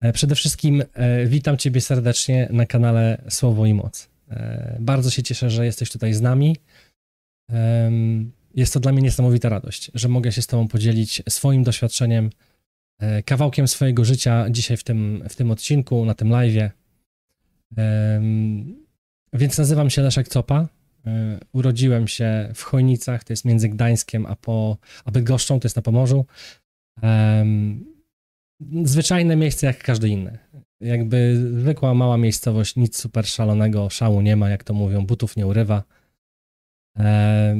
E, przede wszystkim e, witam Ciebie serdecznie na kanale Słowo i Moc. E, bardzo się cieszę, że jesteś tutaj z nami. Jest to dla mnie niesamowita radość, że mogę się z Tobą podzielić swoim doświadczeniem, kawałkiem swojego życia dzisiaj w tym, w tym odcinku, na tym live'ie. Więc nazywam się Leszek Copa. Urodziłem się w Chojnicach, to jest między Gdańskiem a, po, a Bydgoszczą, to jest na Pomorzu zwyczajne miejsce jak każde inne. Jakby zwykła mała miejscowość, nic super szalonego, szału nie ma, jak to mówią, butów nie urywa. E,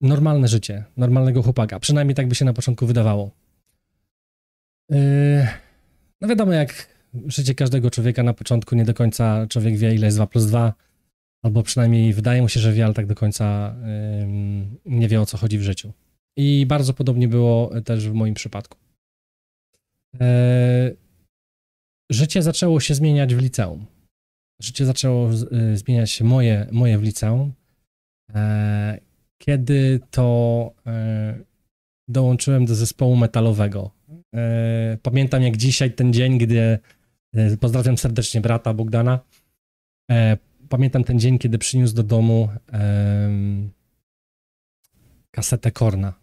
normalne życie, normalnego chłopaka. Przynajmniej tak by się na początku wydawało. E, no wiadomo, jak życie każdego człowieka na początku nie do końca człowiek wie, ile jest 2 plus 2, albo przynajmniej wydaje mu się, że wie, ale tak do końca nie wie, o co chodzi w życiu. I bardzo podobnie było też w moim przypadku. E, życie zaczęło się zmieniać w liceum. Życie zaczęło e, zmieniać się moje, moje w liceum, e, kiedy to dołączyłem do zespołu metalowego. Pamiętam jak dzisiaj ten dzień, gdy pozdrawiam serdecznie brata Bogdana. Pamiętam ten dzień, kiedy przyniósł do domu kasetę Korna,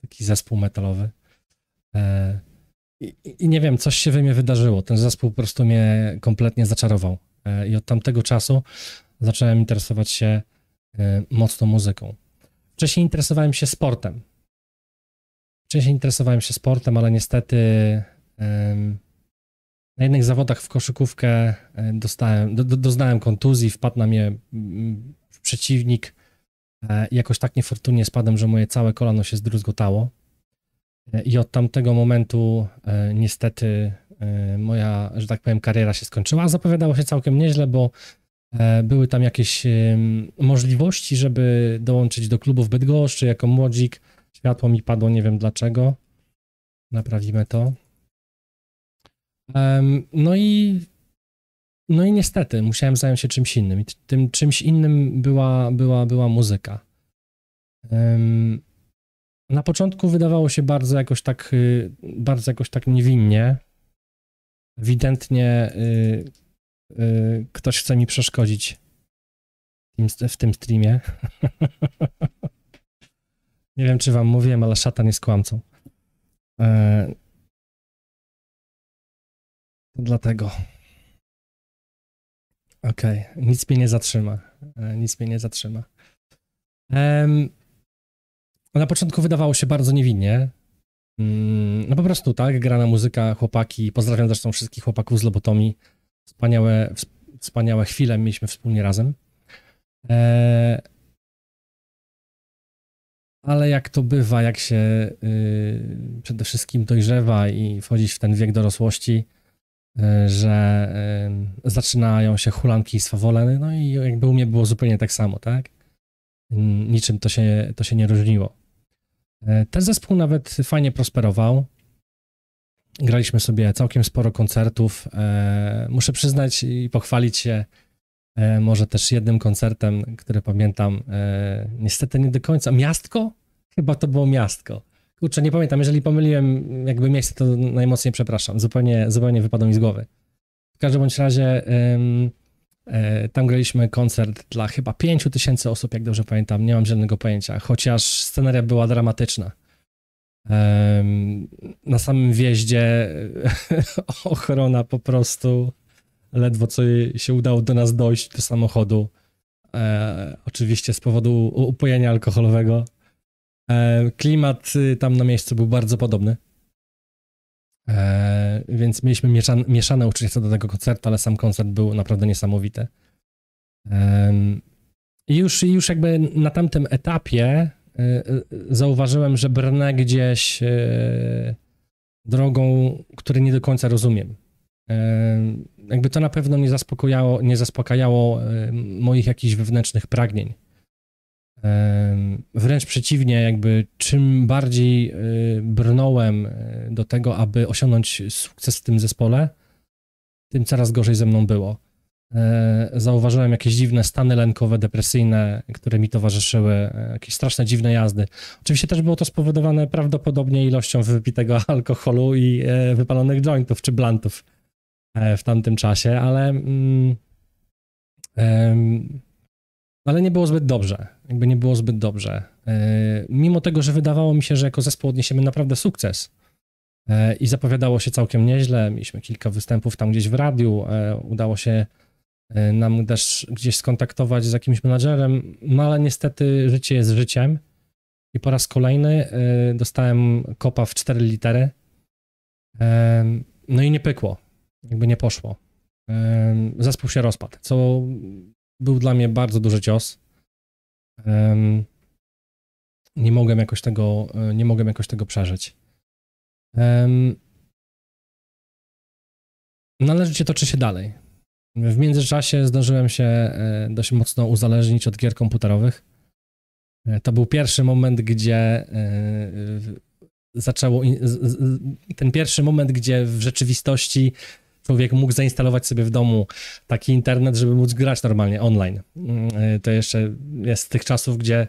taki zespół metalowy. I, nie wiem, coś się we mnie wydarzyło. Ten zespół po prostu mnie kompletnie zaczarował. E, I od tamtego czasu zacząłem interesować się e, mocno muzyką. Wcześniej interesowałem się sportem. Wcześniej interesowałem się sportem, ale niestety na jednych zawodach w koszykówkę e, dostałem, do, doznałem kontuzji, wpadł na mnie przeciwnik. Jakoś tak niefortunnie spadłem, że moje całe kolano się zdruzgotało. I od tamtego momentu e, niestety e, moja, że tak powiem, kariera się skończyła. Zapowiadało się całkiem nieźle, bo e, były tam jakieś możliwości, żeby dołączyć do klubów Bydgoszczy jako młodzik. Światło mi padło, nie wiem dlaczego. Naprawimy to. No i no i niestety musiałem zająć się czymś innym. I tym czymś innym była, była, była muzyka. Na początku wydawało się bardzo jakoś tak, y, bardzo jakoś tak niewinnie. Ewidentnie y, y, ktoś chce mi przeszkodzić w tym streamie. Nie wiem, czy wam mówiłem, ale szatan jest kłamcą. To dlatego. Okej, okay. nic mnie nie zatrzyma. E, nic mnie nie zatrzyma. Na początku wydawało się bardzo niewinnie. Mm, no po prostu, tak, grana muzyka, chłopaki, pozdrawiam zresztą wszystkich chłopaków z Lobotomii. Wspaniałe, wspaniałe chwile mieliśmy wspólnie razem. E, ale jak to bywa, jak się y, przede wszystkim dojrzewa i wchodzić w ten wiek dorosłości, y, że y, zaczynają się hulanki i swawoleny, no i jakby u mnie było zupełnie tak samo, tak? Niczym to się, to się nie różniło. E, ten zespół nawet fajnie prosperował. Graliśmy sobie całkiem sporo koncertów. E, muszę przyznać i pochwalić się e, może też jednym koncertem, który pamiętam. Niestety nie do końca. Miastko? Chyba to było miastko. Kurczę, nie pamiętam. Jeżeli pomyliłem jakby miejsce, to najmocniej przepraszam. Zupełnie, zupełnie wypadło mi z głowy. W każdym bądź razie tam graliśmy koncert dla chyba 5 tysięcy osób, jak dobrze pamiętam, nie mam żadnego pojęcia, chociaż sceneria była dramatyczna. Na samym wjeździe ochrona po prostu ledwo co się udało do nas dojść do samochodu. E, oczywiście z powodu upojenia alkoholowego. E, klimat y, tam na miejscu był bardzo podobny. E, więc mieliśmy mieszane, mieszane uczucia co do tego koncertu, ale sam koncert był naprawdę niesamowity. E, I już, już jakby na tamtym etapie e, zauważyłem, że brnę gdzieś drogą, której nie do końca rozumiem. Jakby to na pewno nie zaspokajało, nie zaspokajało moich jakichś wewnętrznych pragnień. Wręcz przeciwnie, jakby czym bardziej y, brnąłem y, do tego, aby osiągnąć sukces w tym zespole, tym coraz gorzej ze mną było. E, zauważyłem jakieś dziwne stany lękowe, depresyjne, które mi towarzyszyły, e, jakieś straszne, dziwne jazdy. Oczywiście też było to spowodowane prawdopodobnie ilością wypitego alkoholu i e, wypalonych jointów czy blantów w tamtym czasie, ale, mm, ale nie było zbyt dobrze. Jakby nie było zbyt dobrze. Mimo tego, że wydawało mi się, że jako zespół odniesiemy naprawdę sukces, i zapowiadało się całkiem nieźle. Mieliśmy kilka występów tam gdzieś w radiu. Udało się E, nam też gdzieś skontaktować z jakimś menadżerem, no ale niestety życie jest życiem i po raz kolejny e, dostałem kopa w cztery litery, e, no i nie pykło, jakby nie poszło. Zespół się rozpadł, co był dla mnie bardzo duży cios. Nie mogłem jakoś tego, nie mogłem jakoś tego przeżyć. Ale życie toczy się dalej. W międzyczasie zdążyłem się e, dość mocno uzależnić od gier komputerowych. E, to był pierwszy moment, gdzie e, zaczęło. Ten pierwszy moment, gdzie w rzeczywistości człowiek mógł zainstalować sobie w domu taki internet, żeby móc grać normalnie online. Mm, to jeszcze jest z tych czasów, gdzie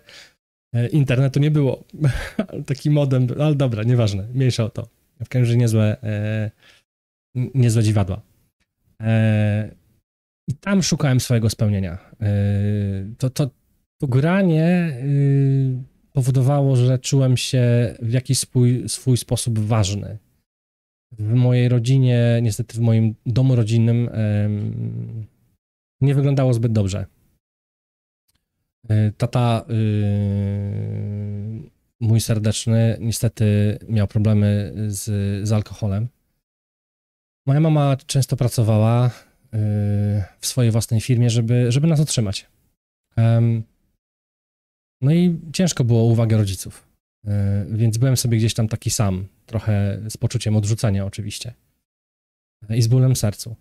internetu nie było. Taki modem, ale dobra, nieważne, mniejsza o to. W każdym razie niezłe, niezłe dziwadła. I tam szukałem swojego spełnienia. To, to, to granie yy, powodowało, że czułem się w jakiś swój, swój sposób ważny. W mojej rodzinie, niestety w moim domu rodzinnym, nie wyglądało zbyt dobrze. Yy, tata, mój serdeczny, niestety miał problemy z, z alkoholem. Moja mama często pracowała, w swojej własnej firmie, żeby, żeby nas otrzymać. No i ciężko było uwagę rodziców, e, więc byłem sobie gdzieś tam taki sam, trochę z poczuciem odrzucenia oczywiście i z bólem sercu.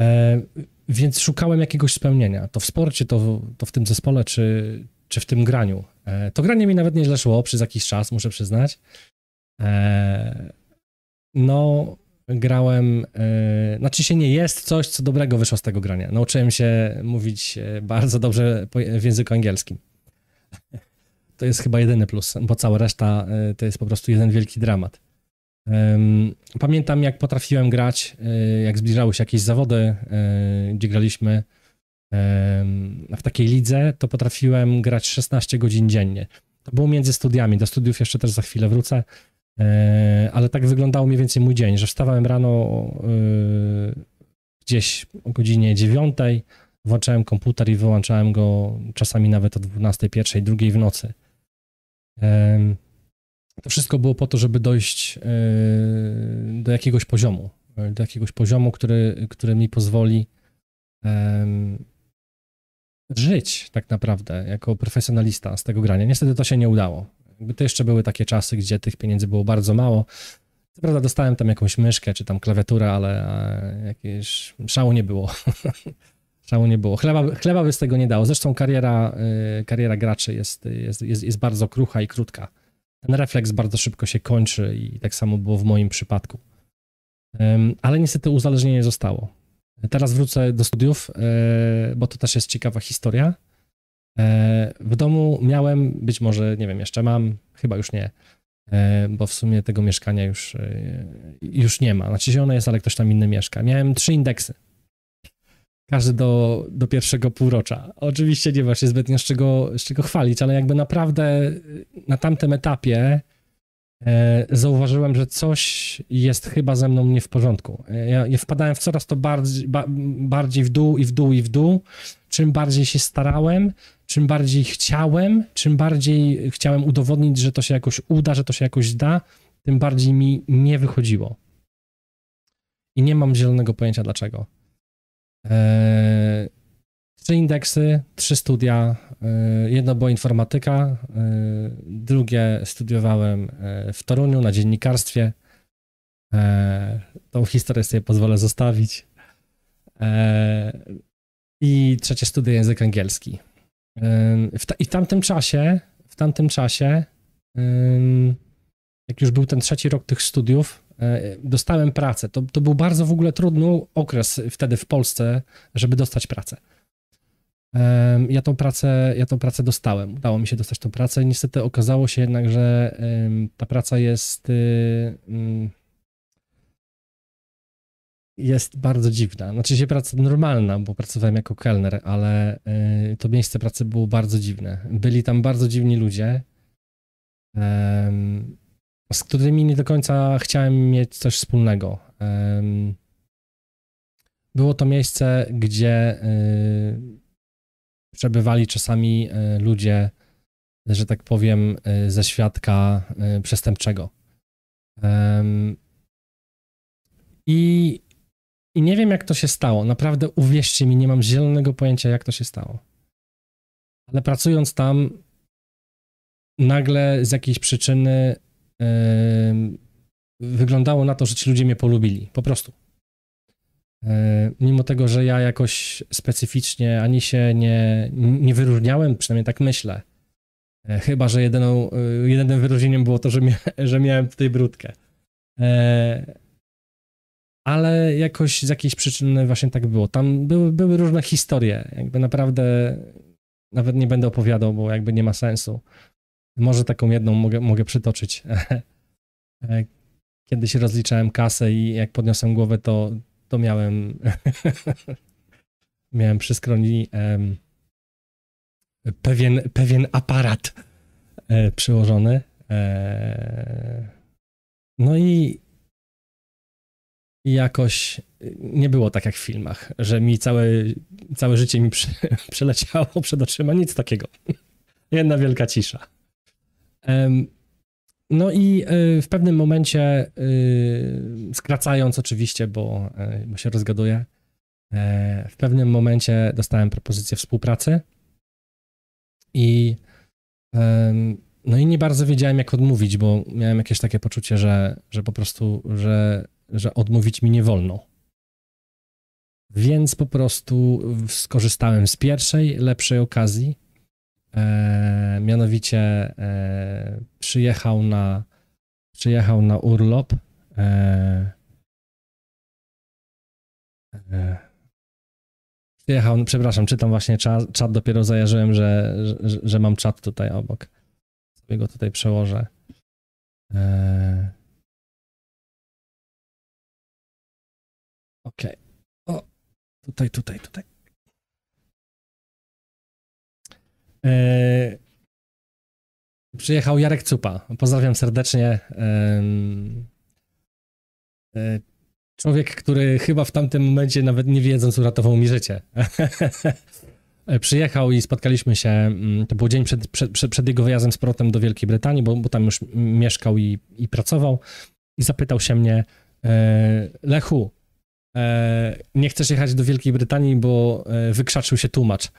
E, więc szukałem jakiegoś spełnienia, to w sporcie, to, to w tym zespole, czy, czy w tym graniu. E, to granie mi nawet nieźle szło przez jakiś czas, muszę przyznać. No, grałem, znaczy się nie jest coś, co dobrego wyszło z tego grania. Nauczyłem się mówić e, bardzo dobrze w języku angielskim. To jest chyba jedyny plus, bo cała reszta yy, to jest po prostu jeden wielki dramat. Pamiętam, jak potrafiłem grać, jak zbliżały się jakieś zawody, gdzie graliśmy w takiej lidze, to potrafiłem grać 16 godzin dziennie. To było między studiami, do studiów jeszcze też za chwilę wrócę. E, ale tak wyglądał mniej więcej mój dzień, że wstawałem rano gdzieś o godzinie 9, włączałem komputer i wyłączałem go czasami nawet o 12, 1, 2 w nocy. E, to wszystko było po to, żeby dojść do jakiegoś poziomu, do jakiegoś poziomu, który, który mi pozwoli żyć tak naprawdę jako profesjonalista z tego grania. Niestety to się nie udało. To jeszcze były takie czasy, gdzie tych pieniędzy było bardzo mało. Co prawda dostałem tam jakąś myszkę czy tam klawiaturę, ale jakieś szału nie było. szału nie było. Chleba, chleba by z tego nie dało. Zresztą kariera, y, kariera graczy jest, jest, jest, jest bardzo krucha i krótka. Ten refleks bardzo szybko się kończy i tak samo było w moim przypadku. Ale niestety uzależnienie zostało. Teraz wrócę do studiów, y, bo to też jest ciekawa historia. E, w domu miałem, być może, nie wiem, jeszcze mam, chyba już nie, e, bo w sumie tego mieszkania już, e, już nie ma. Znaczy ono jest, ale ktoś tam inny mieszka. Miałem trzy indeksy. Każdy do, do pierwszego półrocza. Oczywiście nie ma się zbytnio z czego, z czego chwalić, ale jakby naprawdę na tamtym etapie zauważyłem, że coś jest chyba ze mną nie w porządku. Ja, ja wpadałem w coraz to bardziej, ba, bardziej w dół i w dół i w dół. Czym bardziej się starałem, czym bardziej chciałem, czym bardziej chciałem udowodnić, że to się jakoś uda, że to się jakoś da, tym bardziej mi nie wychodziło. I nie mam zielonego pojęcia dlaczego. Eee, trzy indeksy, trzy studia. Eee, jedno było informatyka, eee, drugie studiowałem e, w Toruniu na dziennikarstwie. Tą historię sobie pozwolę zostawić. I trzecie studia język angielski. I w tamtym czasie, w tamtym czasie, jak już był ten trzeci rok tych studiów, dostałem pracę. To, to był bardzo w ogóle trudny okres wtedy w Polsce, żeby dostać pracę. Ja tą pracę, ja tą pracę dostałem. Udało mi się dostać tą pracę. Niestety okazało się jednak, że ta praca jest y, mm, jest bardzo dziwna. Znaczy się praca normalna, bo pracowałem jako kelner, ale y, to miejsce pracy było bardzo dziwne. Byli tam bardzo dziwni ludzie, z którymi nie do końca chciałem mieć coś wspólnego. Było to miejsce, gdzie y, przebywali czasami y, ludzie, że tak powiem, ze świadka przestępczego. I i nie wiem, jak to się stało. Naprawdę, uwierzcie mi, nie mam zielonego pojęcia, jak to się stało. Ale pracując tam, nagle z jakiejś przyczyny wyglądało na to, że ci ludzie mnie polubili. Po prostu. Mimo tego, że ja jakoś specyficznie ani się nie, nie wyróżniałem, przynajmniej tak myślę. Yy, chyba, że jedyną, jedynym wyróżnieniem było to, że, mia że miałem tutaj brudkę. Yy, ale jakoś z jakiejś przyczyny właśnie tak było. Tam były, były różne historie, jakby naprawdę nawet nie będę opowiadał, bo jakby nie ma sensu. Może taką jedną mogę, mogę przytoczyć. Kiedyś rozliczałem kasę i jak podniosłem głowę, to, to miałem miałem przy skroni pewien, pewien aparat e, przyłożony. E, no i jakoś nie było tak jak w filmach, że mi całe, całe życie mi przeleciało przed oczyma, nic takiego. Jedna wielka cisza. No i e, w pewnym momencie, e, skracając oczywiście, bo, e, bo się rozgaduję, w pewnym momencie dostałem propozycję współpracy i no i nie bardzo wiedziałem, jak odmówić, bo miałem jakieś takie poczucie, że, że po prostu, że że odmówić mi nie wolno. Więc po prostu skorzystałem z pierwszej, lepszej okazji. E, mianowicie e, przyjechał na przyjechał na urlop. E, e przyjechał, przepraszam, czytam właśnie czat, czat dopiero zajarzyłem, że, że, że, mam czat tutaj obok. Sobie go tutaj przełożę. E, Okej. Okay. O, tutaj, tutaj, tutaj. Przyjechał Jarek Cupa. Pozdrawiam serdecznie. Eee, człowiek, który chyba w tamtym momencie, nawet nie wiedząc, uratował mi życie. Przyjechał i spotkaliśmy się, mm, to był dzień przed, przed, przed jego wyjazdem z powrotem do Wielkiej Brytanii, bo, bo tam już mieszkał i, i pracował. I zapytał się mnie, e, Lechu, e, nie chcesz jechać do Wielkiej Brytanii, bo e, wykrzaczył się tłumacz.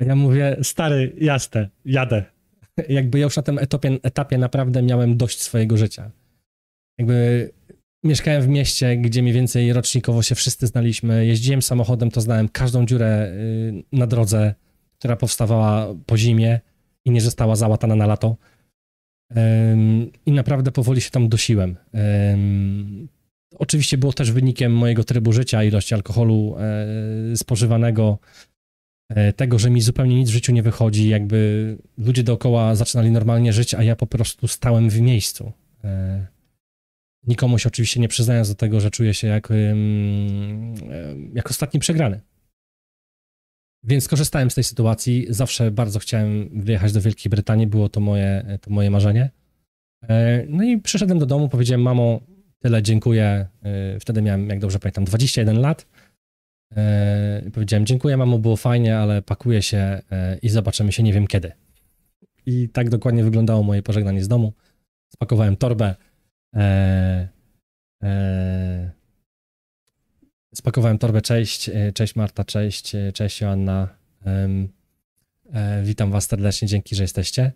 Ja mówię, stary, jasne, jadę. Jakby ja już na tym etapie, naprawdę miałem dość swojego życia. Jakby mieszkałem w mieście, gdzie mniej więcej rocznikowo się wszyscy znaliśmy. Jeździłem samochodem, to znałem każdą dziurę y, na drodze, która powstawała po zimie i nie została załatana na lato. I naprawdę powoli się tam dosiłem. Oczywiście było też wynikiem mojego trybu życia, ilości alkoholu e, spożywanego, tego, że mi zupełnie nic w życiu nie wychodzi, jakby ludzie dookoła zaczynali normalnie żyć, a ja po prostu stałem w miejscu. E, nikomu się oczywiście nie przyznając do tego, że czuję się jak, jak ostatni przegrany. Więc korzystałem z tej sytuacji. Zawsze bardzo chciałem wyjechać do Wielkiej Brytanii, było to moje, to moje marzenie. E, no i przyszedłem do domu, powiedziałem, mamo, tyle, dziękuję. E, wtedy miałem, jak dobrze pamiętam, 21 lat. E, powiedziałem, dziękuję, mamo, było fajnie, ale pakuję się i zobaczymy się nie wiem kiedy. I tak dokładnie wyglądało moje pożegnanie z domu. Spakowałem torbę. Spakowałem torbę, cześć, e, cześć Marta, cześć, e, cześć Joanna. E, witam was serdecznie, dzięki, że jesteście.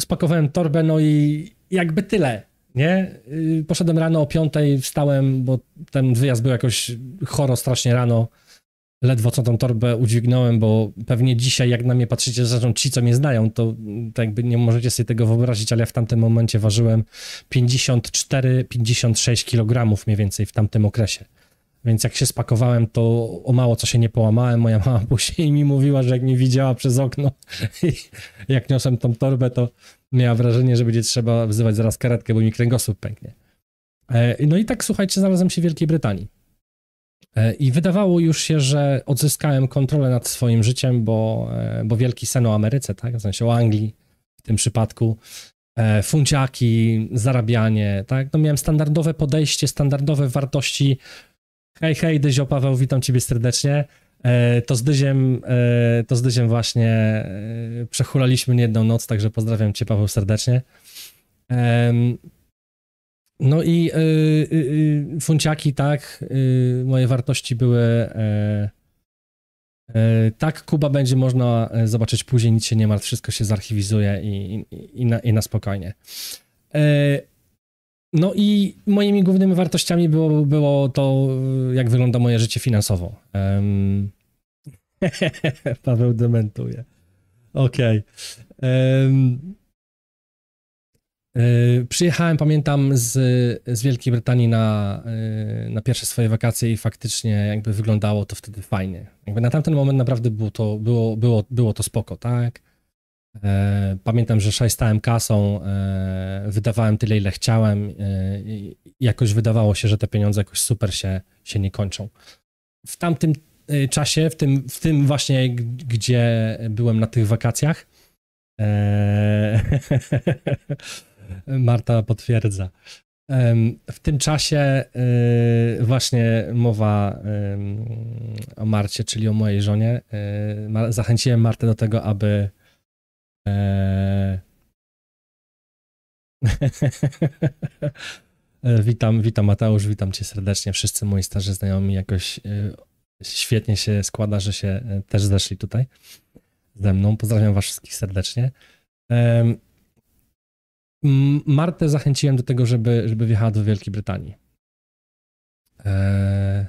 Spakowałem torbę, no i jakby tyle, nie? Y, poszedłem rano o piątej, wstałem, bo ten wyjazd był jakoś choro strasznie rano, ledwo co tą torbę udźwignąłem, bo pewnie dzisiaj, jak na mnie patrzycie, zresztą ci, co mnie znają, to, to jakby nie możecie sobie tego wyobrazić, ale ja w tamtym momencie ważyłem 54-56 kg mniej więcej w tamtym okresie. Więc jak się spakowałem, to o mało co się nie połamałem. Moja mama później mi mówiła, że jak mnie widziała przez okno, jak niosłem tą torbę, to miała wrażenie, że będzie trzeba wzywać zaraz karetkę, bo mi kręgosłup pęknie. E, no i tak, słuchajcie, znalazłem się w Wielkiej Brytanii. E, I wydawało już się, że odzyskałem kontrolę nad swoim życiem, bo, e, bo wielki sen o Ameryce, tak? W sensie o Anglii w tym przypadku. Funciaki, zarabianie, tak? No miałem standardowe podejście, standardowe wartości. Hej, hej, Dyzio Paweł, witam ciebie serdecznie. To z Dyziem, to z Dyziem właśnie przechulaliśmy nie jedną noc, także pozdrawiam cię Paweł serdecznie. No i funciaki, tak, moje wartości były. E, e, tak, Kuba będzie można e, zobaczyć później, nic się nie martw, wszystko się zarchiwizuje i, i, i, na, i na, spokojnie. No i moimi głównymi wartościami było, było to, jak wygląda moje życie finansowo. Paweł dementuje. Okej. Okay. E, przyjechałem, pamiętam, z, z Wielkiej Brytanii na, e, na pierwsze swoje wakacje i faktycznie jakby wyglądało to wtedy fajnie. Jakby na tamten moment naprawdę było to, było, było, było to spoko, tak? E, pamiętam, że szajstałem kasą, wydawałem tyle, ile chciałem i jakoś wydawało się, że te pieniądze jakoś super się, się nie kończą. W tamtym czasie, w tym, w tym właśnie, gdzie byłem na tych wakacjach, Marta potwierdza. W tym czasie y, właśnie mowa o Marcie, czyli o mojej żonie. Y, zachęciłem Martę do tego, aby e, witam, witam Mateusz, witam cię serdecznie. Wszyscy moi starzy znajomi jakoś y, świetnie się składa, że się e, też zeszli tutaj ze mną. Pozdrawiam was wszystkich serdecznie. Martę zachęciłem do tego, żeby, żeby wjechała do Wielkiej Brytanii. Eee,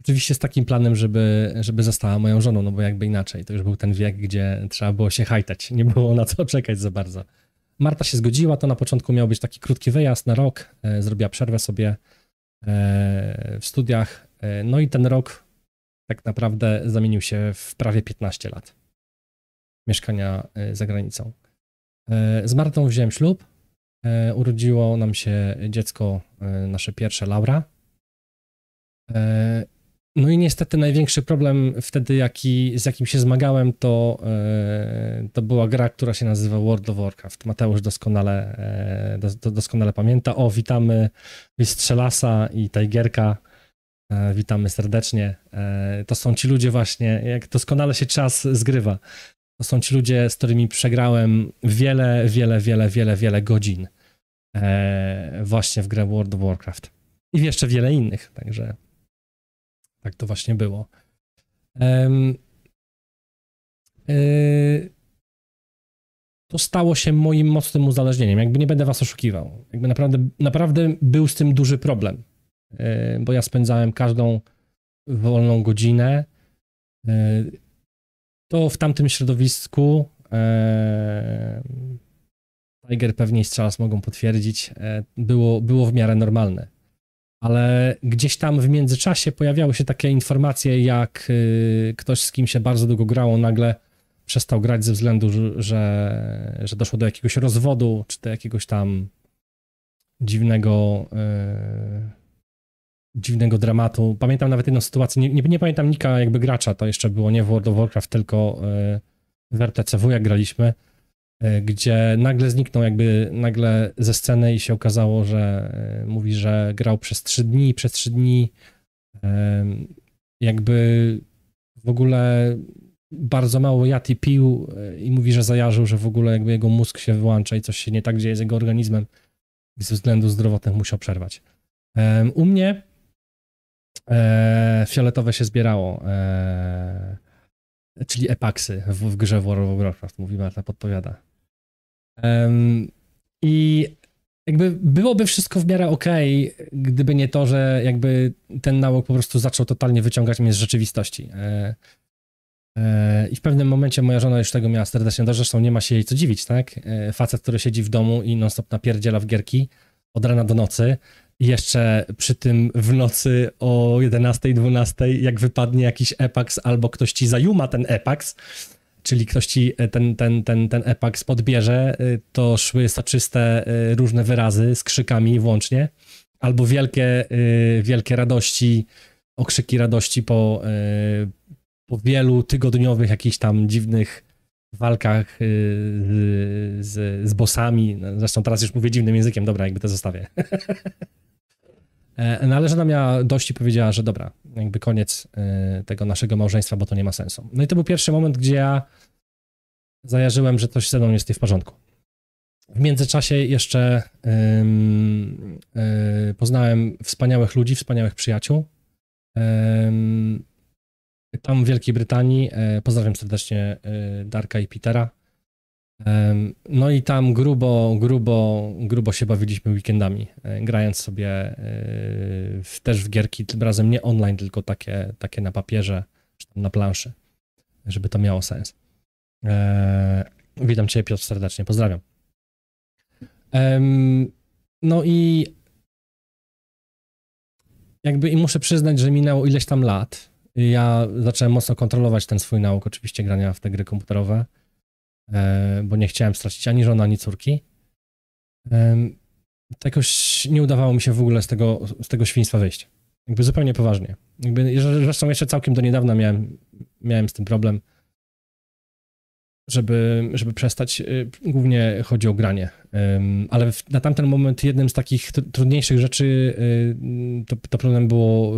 oczywiście z takim planem, żeby, żeby została moją żoną, no bo jakby inaczej. To już był ten wiek, gdzie trzeba było się hajtać. Nie było na co czekać za bardzo. Marta się zgodziła, to na początku miał być taki krótki wyjazd na rok. E, zrobiła przerwę sobie e, w studiach. E, no i ten rok tak naprawdę zamienił się w prawie 15 lat mieszkania e, za granicą. E, z Martą wziąłem ślub. E, urodziło nam się dziecko, nasze pierwsze Laura. No i niestety największy problem wtedy, jaki, z jakim się zmagałem, to, to była gra, która się nazywa World of Warcraft. Mateusz doskonale, doskonale pamięta. O, witamy Strzelasa i Tigerka. Witamy serdecznie. To są ci ludzie właśnie, jak doskonale się czas zgrywa. To są ci ludzie, z którymi przegrałem wiele, wiele, wiele, wiele, wiele godzin e, właśnie w grę World of Warcraft. I jeszcze wiele innych, także tak to właśnie było. E, to stało się moim mocnym uzależnieniem. Jakby nie będę was oszukiwał. Jakby naprawdę, naprawdę był z tym duży problem, e, bo ja spędzałem każdą wolną godzinę e, to w tamtym środowisku e, Tiger pewnie i Strzalas mogą potwierdzić, e, było, było w miarę normalne. Ale gdzieś tam w międzyczasie pojawiały się takie informacje, jak ktoś, z kim się bardzo długo grało, nagle przestał grać ze względu, że, że doszło do jakiegoś rozwodu, czy do jakiegoś tam dziwnego dziwnego dramatu. Pamiętam nawet jedną sytuację, nie, nie, nie, pamiętam nika jakby gracza, to jeszcze było nie w World of Warcraft, tylko e, w RTCW jak graliśmy, e, gdzie nagle zniknął jakby nagle ze sceny i się okazało, że e, mówi, że grał przez trzy dni, przez trzy dni jakby w ogóle bardzo mało jadł i pił i mówi, że zajarzył, że w ogóle jakby jego mózg się wyłącza i coś się nie tak dzieje z jego organizmem ze względów zdrowotnych musiał przerwać. U mnie e, fioletowe się zbierało. E, czyli epaksy w, w grze World of Warcraft, mówi Marta, podpowiada. I jakby byłoby wszystko w miarę okej, okay, gdyby nie to, że jakby ten nauk po prostu zaczął totalnie wyciągać mnie z rzeczywistości. E, e, I w pewnym momencie moja żona już tego miała serdecznie dość, zresztą nie ma się jej co dziwić, tak? E, facet, który siedzi w domu i non-stop napierdziela w gierki od rana do nocy jeszcze przy tym w nocy o 11, 12, jak wypadnie jakiś epax albo ktoś ci zajuma ten epax, czyli ktoś ci e, ten, ten, ten, ten epax podbierze, e, to szły soczyste e, różne wyrazy z krzykami włącznie, albo wielkie, wielkie radości, okrzyki radości po, po wielu tygodniowych jakichś tam dziwnych walkach z, z bossami. Zresztą teraz już mówię dziwnym językiem, dobra, jakby to zostawię. No ale żona miała dość i powiedziała, że dobra, jakby koniec tego naszego małżeństwa, bo to nie ma sensu. No i to był pierwszy moment, gdzie ja zajarzyłem, że coś ze mną jest nie w porządku. W międzyczasie jeszcze yy, poznałem wspaniałych ludzi, wspaniałych przyjaciół. Yy, tam w Wielkiej Brytanii. Pozdrawiam serdecznie Darka i Petera. No i tam grubo, grubo, grubo się bawiliśmy weekendami, grając sobie w, też w gierki, tym razem nie online, tylko takie, takie na papierze, czy tam na planszy, żeby to miało sens. Eee, witam Cię, Piotr, serdecznie. Pozdrawiam. no i jakby i muszę przyznać, że minęło ileś tam lat. Ja zacząłem mocno kontrolować ten swój nauk, oczywiście grania w te gry komputerowe, e, bo nie chciałem stracić ani żony, ani córki. to jakoś nie udawało mi się w ogóle z tego, z tego świństwa wyjść. Jakby zupełnie poważnie. Jakby, zresztą jeszcze całkiem do niedawna miałem, miałem z tym problem żeby, żeby przestać. Y, głównie chodzi o granie. Ale na tamten moment jednym z takich trudniejszych rzeczy y, to, to problem było,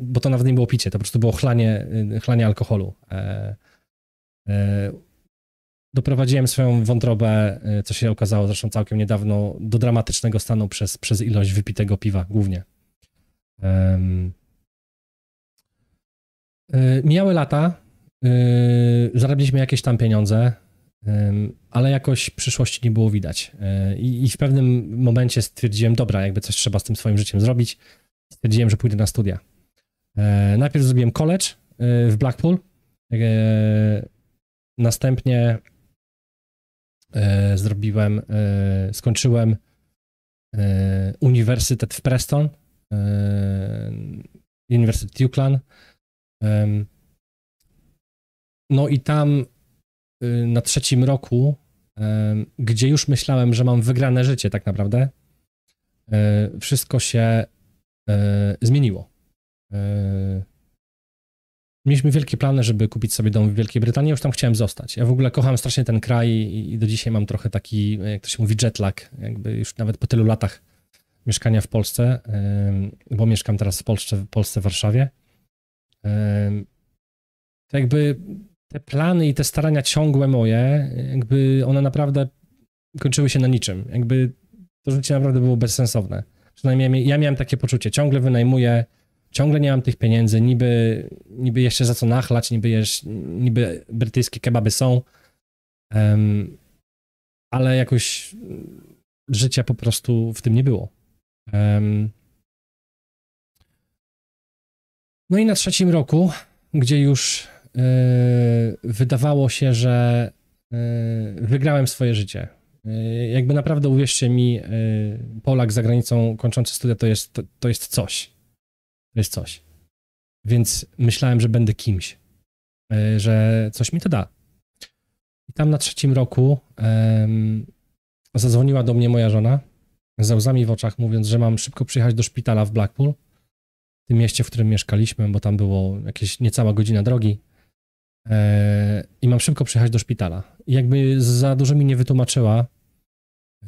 bo to nawet nie było picie, to po prostu było chlanie, y, chlanie alkoholu. E, e, doprowadziłem swoją wątrobę, co się okazało zresztą całkiem niedawno, do dramatycznego stanu przez, przez ilość wypitego piwa głównie. Mijały lata, Yy, zarabiliśmy jakieś tam pieniądze, ale jakoś przyszłości nie było widać. I, w pewnym momencie stwierdziłem, dobra, jakby coś trzeba z tym swoim życiem zrobić. Stwierdziłem, że pójdę na studia. Yy, najpierw zrobiłem college w Blackpool. Następnie zrobiłem, skończyłem uniwersytet w Preston, Uniwersytet UCLan. No i tam y, na trzecim roku, gdzie już myślałem, że mam wygrane życie tak naprawdę, wszystko się zmieniło. Mieliśmy wielkie plany, żeby kupić sobie dom w Wielkiej Brytanii, już tam chciałem zostać. Ja w ogóle kocham strasznie ten kraj i do dzisiaj mam trochę taki, jak to się mówi, jetlag, jakby już nawet po tylu latach mieszkania w Polsce, bo mieszkam teraz w Polsce, w Polsce, w Warszawie. To jakby te plany i te starania ciągłe moje, jakby one naprawdę kończyły się na niczym. Jakby to życie naprawdę było bezsensowne. Przynajmniej ja miałem takie poczucie, ciągle wynajmuję, ciągle nie mam tych pieniędzy, niby, niby jeszcze za co nachlać, niby, jesz, niby brytyjskie kebaby są, um, ale jakoś życia po prostu w tym nie było. Um, no i na trzecim roku, gdzie już Yy, wydawało się, że yy, wygrałem swoje życie. Yy, jakby naprawdę uwierzcie mi, Polak za granicą kończący studia to jest, to, to jest coś. To jest coś. Więc myślałem, że będę kimś, że coś mi to da. I tam na trzecim roku um, zadzwoniła do mnie moja żona z łzami w oczach, mówiąc, że mam szybko przyjechać do szpitala w Blackpool, w tym mieście, w którym mieszkaliśmy, bo tam było jakieś niecała godzina drogi. E, i mam szybko przyjechać do szpitala. I jakby za dużo mi nie wytłumaczyła.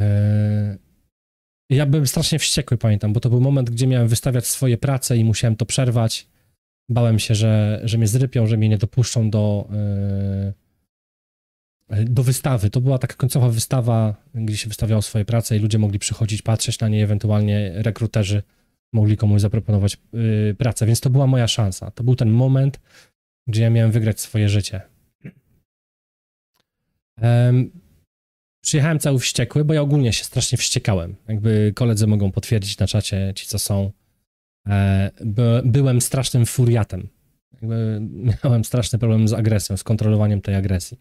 E, ja byłem strasznie wściekły, pamiętam, bo to był moment, gdzie miałem wystawiać swoje prace i musiałem to przerwać. Bałem się, że, że mnie zrypią, że mnie nie dopuszczą do, e, do wystawy. To była taka końcowa wystawa, gdzie się wystawiało swoje prace i ludzie mogli przychodzić, patrzeć na nie, ewentualnie rekruterzy mogli komuś zaproponować pracę, więc to była moja szansa. To był ten moment, gdzie ja miałem wygrać swoje życie. Przyjechałem cały wściekły, bo ja ogólnie się strasznie wściekałem. Jakby koledzy mogą potwierdzić na czacie, ci co są. E, by, byłem strasznym furiatem. Jakby miałem straszny problem z agresją, z kontrolowaniem tej agresji.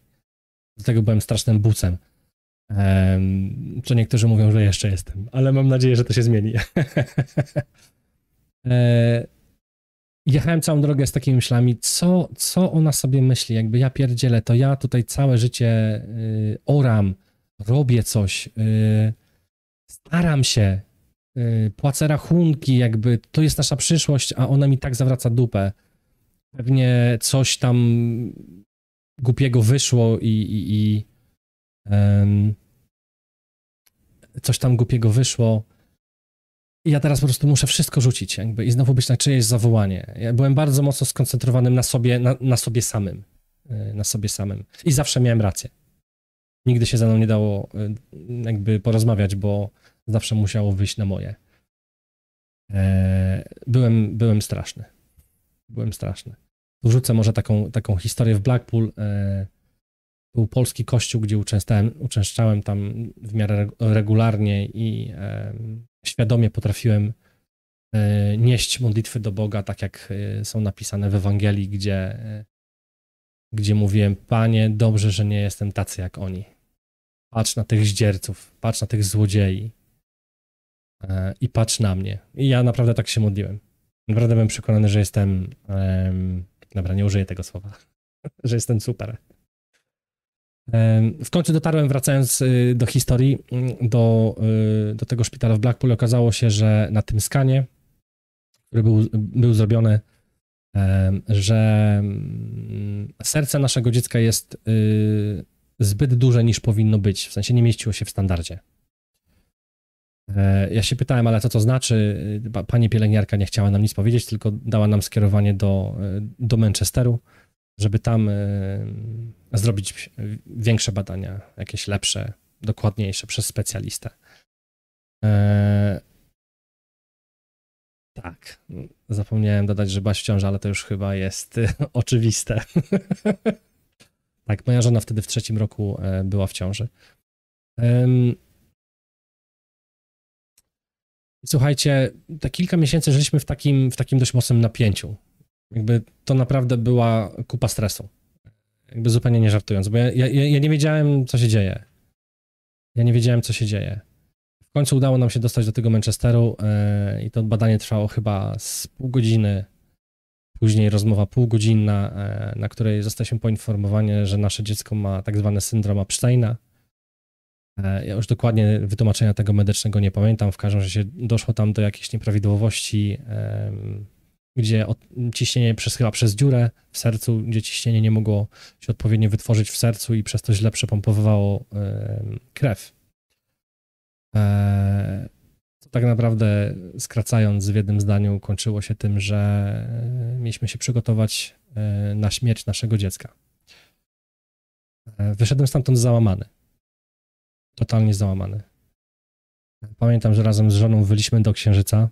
Do tego byłem strasznym bucem. E, co niektórzy mówią, że jeszcze jestem, ale mam nadzieję, że to się zmieni. e, jechałem całą drogę z takimi myślami, co, co ona sobie myśli, jakby ja pierdzielę, to ja tutaj całe życie y, oram, robię coś, y, staram się, y, płacę rachunki, jakby to jest nasza przyszłość, a ona mi tak zawraca dupę. Pewnie coś tam głupiego wyszło i, i, i um, coś tam głupiego wyszło. I ja teraz po prostu muszę wszystko rzucić jakby i znowu być na czyjeś zawołanie. Ja byłem bardzo mocno skoncentrowanym na sobie, na, na sobie samym. Y, na sobie samym. I zawsze miałem rację nigdy się ze mną nie dało y, jakby porozmawiać, bo zawsze musiało wyjść na moje. E, byłem, byłem straszny. Byłem straszny. Wrzucę może taką, taką historię w Blackpool. E, był polski kościół, gdzie uczęszczałem, uczęszczałem tam w miarę regularnie i e, świadomie potrafiłem nieść modlitwy do Boga, tak jak są napisane w Ewangelii, gdzie, gdzie mówiłem, Panie, dobrze, że nie jestem tacy jak oni. Patrz na tych zdzierców, patrz na tych złodziei e, i patrz na mnie. I ja naprawdę tak się modliłem. Naprawdę byłem przekonany, że jestem. Um, dobra, nie użyję tego słowa, że jestem super. Um, w końcu dotarłem, wracając y, do historii, mm, do, y, do tego szpitala w Blackpool. Okazało się, że na tym skanie, który był, był zrobiony, um, że mm, serce naszego dziecka jest y, zbyt duże niż powinno być, w sensie nie mieściło się w standardzie. E, ja się pytałem, ale co to znaczy? Pani pielęgniarka nie chciała nam nic powiedzieć, tylko dała nam skierowanie do, e, do Manchesteru, żeby tam e, zrobić większe badania, jakieś lepsze, dokładniejsze przez specjalistę. Tak, zapomniałem dodać, że Baś w ciąży, ale to już chyba jest oczywiste. Tak, moja żona wtedy w trzecim roku e, była w ciąży. Słuchajcie, te kilka miesięcy żyliśmy w takim, w takim dość mocnym napięciu. Jakby to naprawdę była kupa stresu. Jakby zupełnie nie żartując, bo ja, ja, ja nie wiedziałem, co się dzieje. Ja nie wiedziałem, co się dzieje. W końcu udało nam się dostać do tego Manchesteru yy, i to badanie trwało chyba z pół godziny Później rozmowa półgodzinna, e, na której zostaliśmy poinformowani, że nasze dziecko ma tak zwany syndrom Epsteina. E, ja już dokładnie wytłumaczenia tego medycznego nie pamiętam. W każdym razie doszło tam do jakiejś nieprawidłowości, gdzie ciśnienie przez, chyba przez dziurę w sercu, gdzie ciśnienie nie mogło się odpowiednio wytworzyć w sercu i przez to źle przepompowywało krew. Tak naprawdę, skracając w jednym zdaniu, kończyło się tym, że e, mieliśmy się przygotować e, na śmierć naszego dziecka. E, wyszedłem stamtąd załamany. Totalnie załamany. Pamiętam, że razem z żoną wyliśmy do księżyca.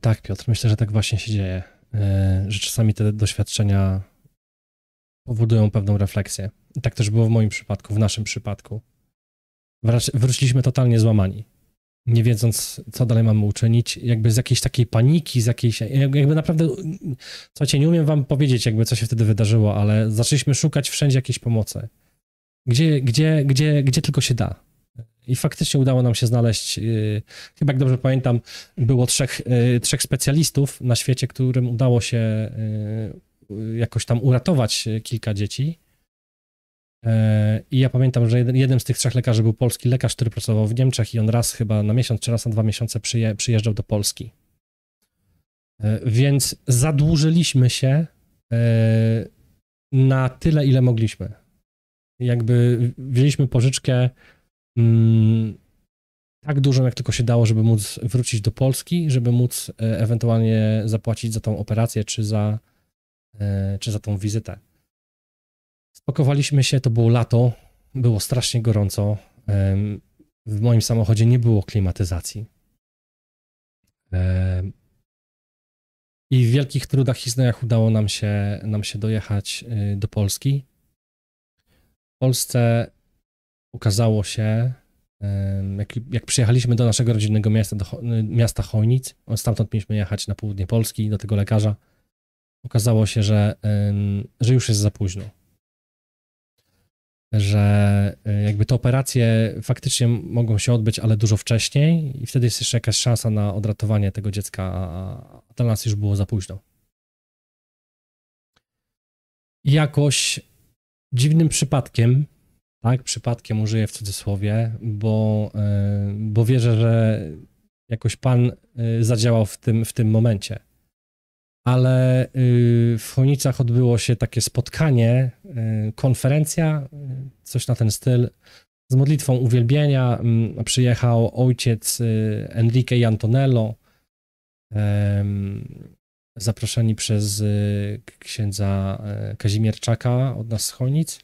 Tak, Piotr, myślę, że tak właśnie się dzieje. Że czasami te doświadczenia powodują pewną refleksję. I tak też było w moim przypadku, w naszym przypadku wróciliśmy totalnie złamani. Nie wiedząc, co dalej mamy uczynić, jakby z jakiejś takiej paniki, z jakiejś, jakby naprawdę, słuchajcie, nie umiem wam powiedzieć, jakby co się wtedy wydarzyło, ale zaczęliśmy szukać wszędzie jakiejś pomocy. Gdzie, gdzie, gdzie, gdzie tylko się da. I faktycznie udało nam się znaleźć, yy, chyba jak dobrze pamiętam, było trzech, yy, trzech specjalistów na świecie, którym udało się yy, jakoś tam uratować kilka dzieci. E, I ja pamiętam, że jeden z tych trzech lekarzy był polski lekarz, który pracował w Niemczech i on raz chyba na miesiąc czy raz na dwa miesiące przyje, przyjeżdżał do Polski. E, więc zadłużyliśmy się e, na tyle, ile mogliśmy. Jakby wzięliśmy pożyczkę mm, tak dużą, jak tylko się dało, żeby móc wrócić do Polski, żeby móc ewentualnie zapłacić za tą operację czy za, czy za tą wizytę. Spakowaliśmy się, to było lato, było strasznie gorąco. W moim samochodzie nie było klimatyzacji. I w wielkich trudach i znojach udało nam się, nam się dojechać y, do Polski. Polsce okazało się, jak, jak przyjechaliśmy do naszego rodzinnego miasta, do miasta Chojnic, stamtąd mieliśmy jechać na południe Polski do tego lekarza, okazało się, że, że już jest za późno. Że e, jakby te operacje faktycznie mogą się odbyć, ale dużo wcześniej i wtedy jest jeszcze jakaś szansa na odratowanie tego dziecka, a dla nas już było za późno. Jakoś dziwnym przypadkiem, tak, przypadkiem użyję w cudzysłowie, bo, e, bo wierzę, że jakoś Pan e, zadziałał w tym, w tym momencie ale y, w Chonicach odbyło się takie spotkanie, y, konferencja, y, coś na ten styl, z modlitwą uwielbienia. Mm, przyjechał ojciec Enrique Antonello, zaproszeni przez księdza Kazimierczaka od nas z Chonic.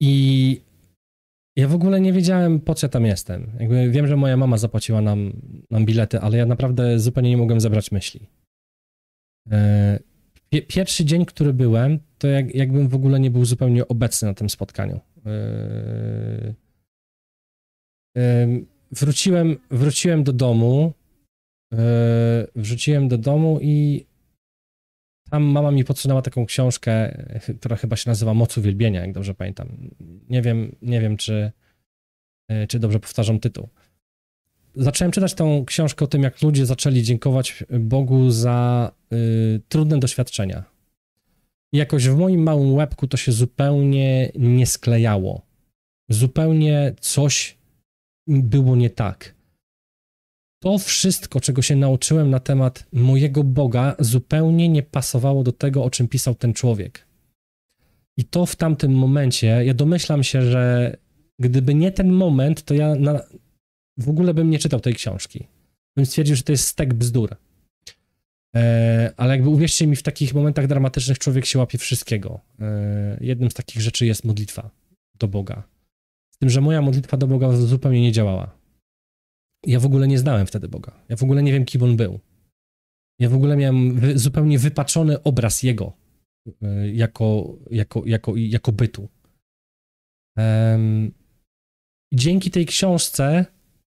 I ja w ogóle nie wiedziałem, po co tam jestem. Jakby wiem, że moja mama zapłaciła nam, nam bilety, ale ja naprawdę zupełnie nie mogłem zebrać myśli. E, pierwszy dzień, który byłem, to jak, jakbym w ogóle nie był zupełnie obecny na tym spotkaniu. E, wróciłem, wróciłem do domu, e, wróciłem do domu i tam mama mi podsunęła taką książkę, która chyba się nazywa Moc Uwielbienia, jak dobrze pamiętam. Nie wiem, nie wiem czy, e, czy dobrze powtarzam tytuł. Zacząłem czytać tą książkę o tym, jak ludzie zaczęli dziękować Bogu za y, trudne doświadczenia. I jakoś w moim małym łebku to się zupełnie nie sklejało. Zupełnie coś było nie tak to wszystko, czego się nauczyłem na temat mojego Boga, zupełnie nie pasowało do tego, o czym pisał ten człowiek. I to w tamtym momencie, ja domyślam się, że gdyby nie ten moment, to ja na, w ogóle bym nie czytał tej książki. Bym stwierdził, że to jest stek bzdur. E, ale jakby uwierzcie mi, w takich momentach dramatycznych człowiek się łapie wszystkiego. E, jednym z takich rzeczy jest modlitwa do Boga. Z tym, że moja modlitwa do Boga zupełnie nie działała. Ja w ogóle nie znałem wtedy Boga. Ja w ogóle nie wiem, kim on był. Ja w ogóle miałem wy, zupełnie wypaczony obraz jego y, jako, jako, jako, jako bytu. Um, dzięki tej książce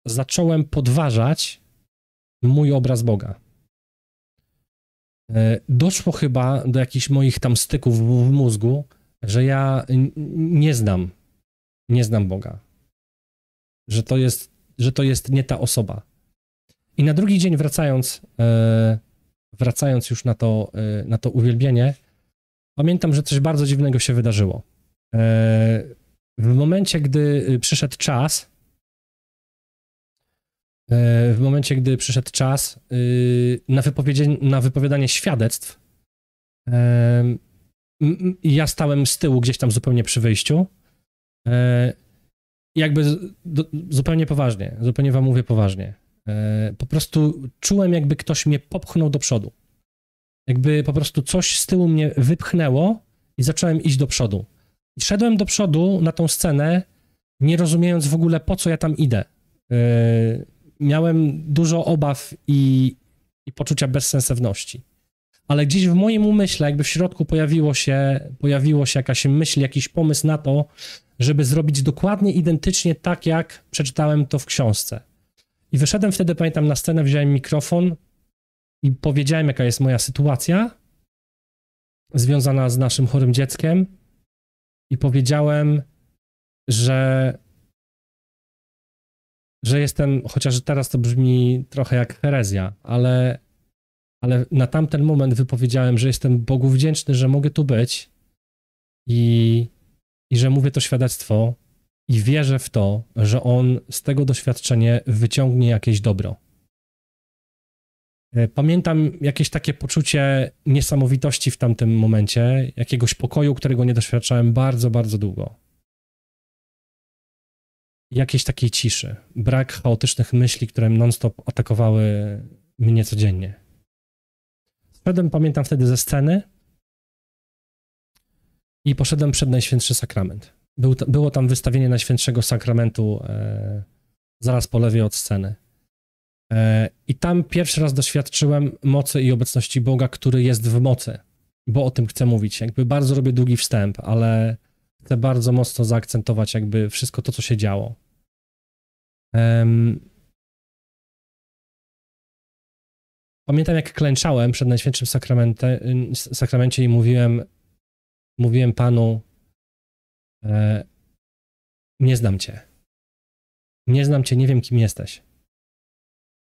zacząłem podważać mój obraz Boga. E, doszło chyba do jakichś moich tam styków w, w mózgu, że ja nie znam, nie znam Boga. Że to jest że to jest nie ta osoba. I na drugi dzień wracając, e, wracając już na to, e, na to uwielbienie, pamiętam, że coś bardzo dziwnego się wydarzyło. E, w momencie, gdy przyszedł czas, w momencie, gdy przyszedł czas na, na wypowiadanie świadectw, ja stałem z tyłu gdzieś tam zupełnie przy wyjściu jakby do, zupełnie poważnie, zupełnie wam mówię poważnie. E, po prostu czułem, jakby ktoś mnie popchnął do przodu. Jakby po prostu coś z tyłu mnie wypchnęło i zacząłem iść do przodu. I szedłem do przodu na tą scenę, nie rozumiejąc w ogóle, po co ja tam idę. E, miałem dużo obaw i, i poczucia bezsensowności. Ale gdzieś w moim umyśle, jakby w środku pojawiło się, pojawiło się jakaś myśl, jakiś pomysł na to, żeby zrobić dokładnie identycznie tak, jak przeczytałem to w książce. I wyszedłem wtedy, pamiętam, na scenę, wziąłem mikrofon i powiedziałem, jaka jest moja sytuacja związana z naszym chorym dzieckiem. I powiedziałem, że, że jestem, chociaż teraz to brzmi trochę jak herezja, ale, ale na tamten moment wypowiedziałem, że jestem Bogu wdzięczny, że mogę tu być i i że mówię to świadectwo i wierzę w to, że on z tego doświadczenia wyciągnie jakieś dobro. E, pamiętam jakieś takie poczucie niesamowitości w tamtym momencie, jakiegoś pokoju, którego nie doświadczałem bardzo, bardzo długo. Jakiejś takiej ciszy, brak chaotycznych myśli, które non-stop atakowały mnie codziennie. Szedłem, pamiętam wtedy ze sceny i poszedłem przed Najświętszy Sakrament. Był, było tam wystawienie Najświętszego Sakramentu e, zaraz po lewej od sceny. E, I tam pierwszy raz doświadczyłem mocy i obecności Boga, który jest w mocy. bo o tym chcę mówić. Jakby bardzo robię długi wstęp, ale chcę bardzo mocno zaakcentować jakby wszystko to, co się działo. Um, pamiętam, jak klęczałem przed Najświętszym Sakramencie i mówiłem, mówiłem Panu, e, nie znam Cię. Nie znam Cię, nie wiem, kim jesteś.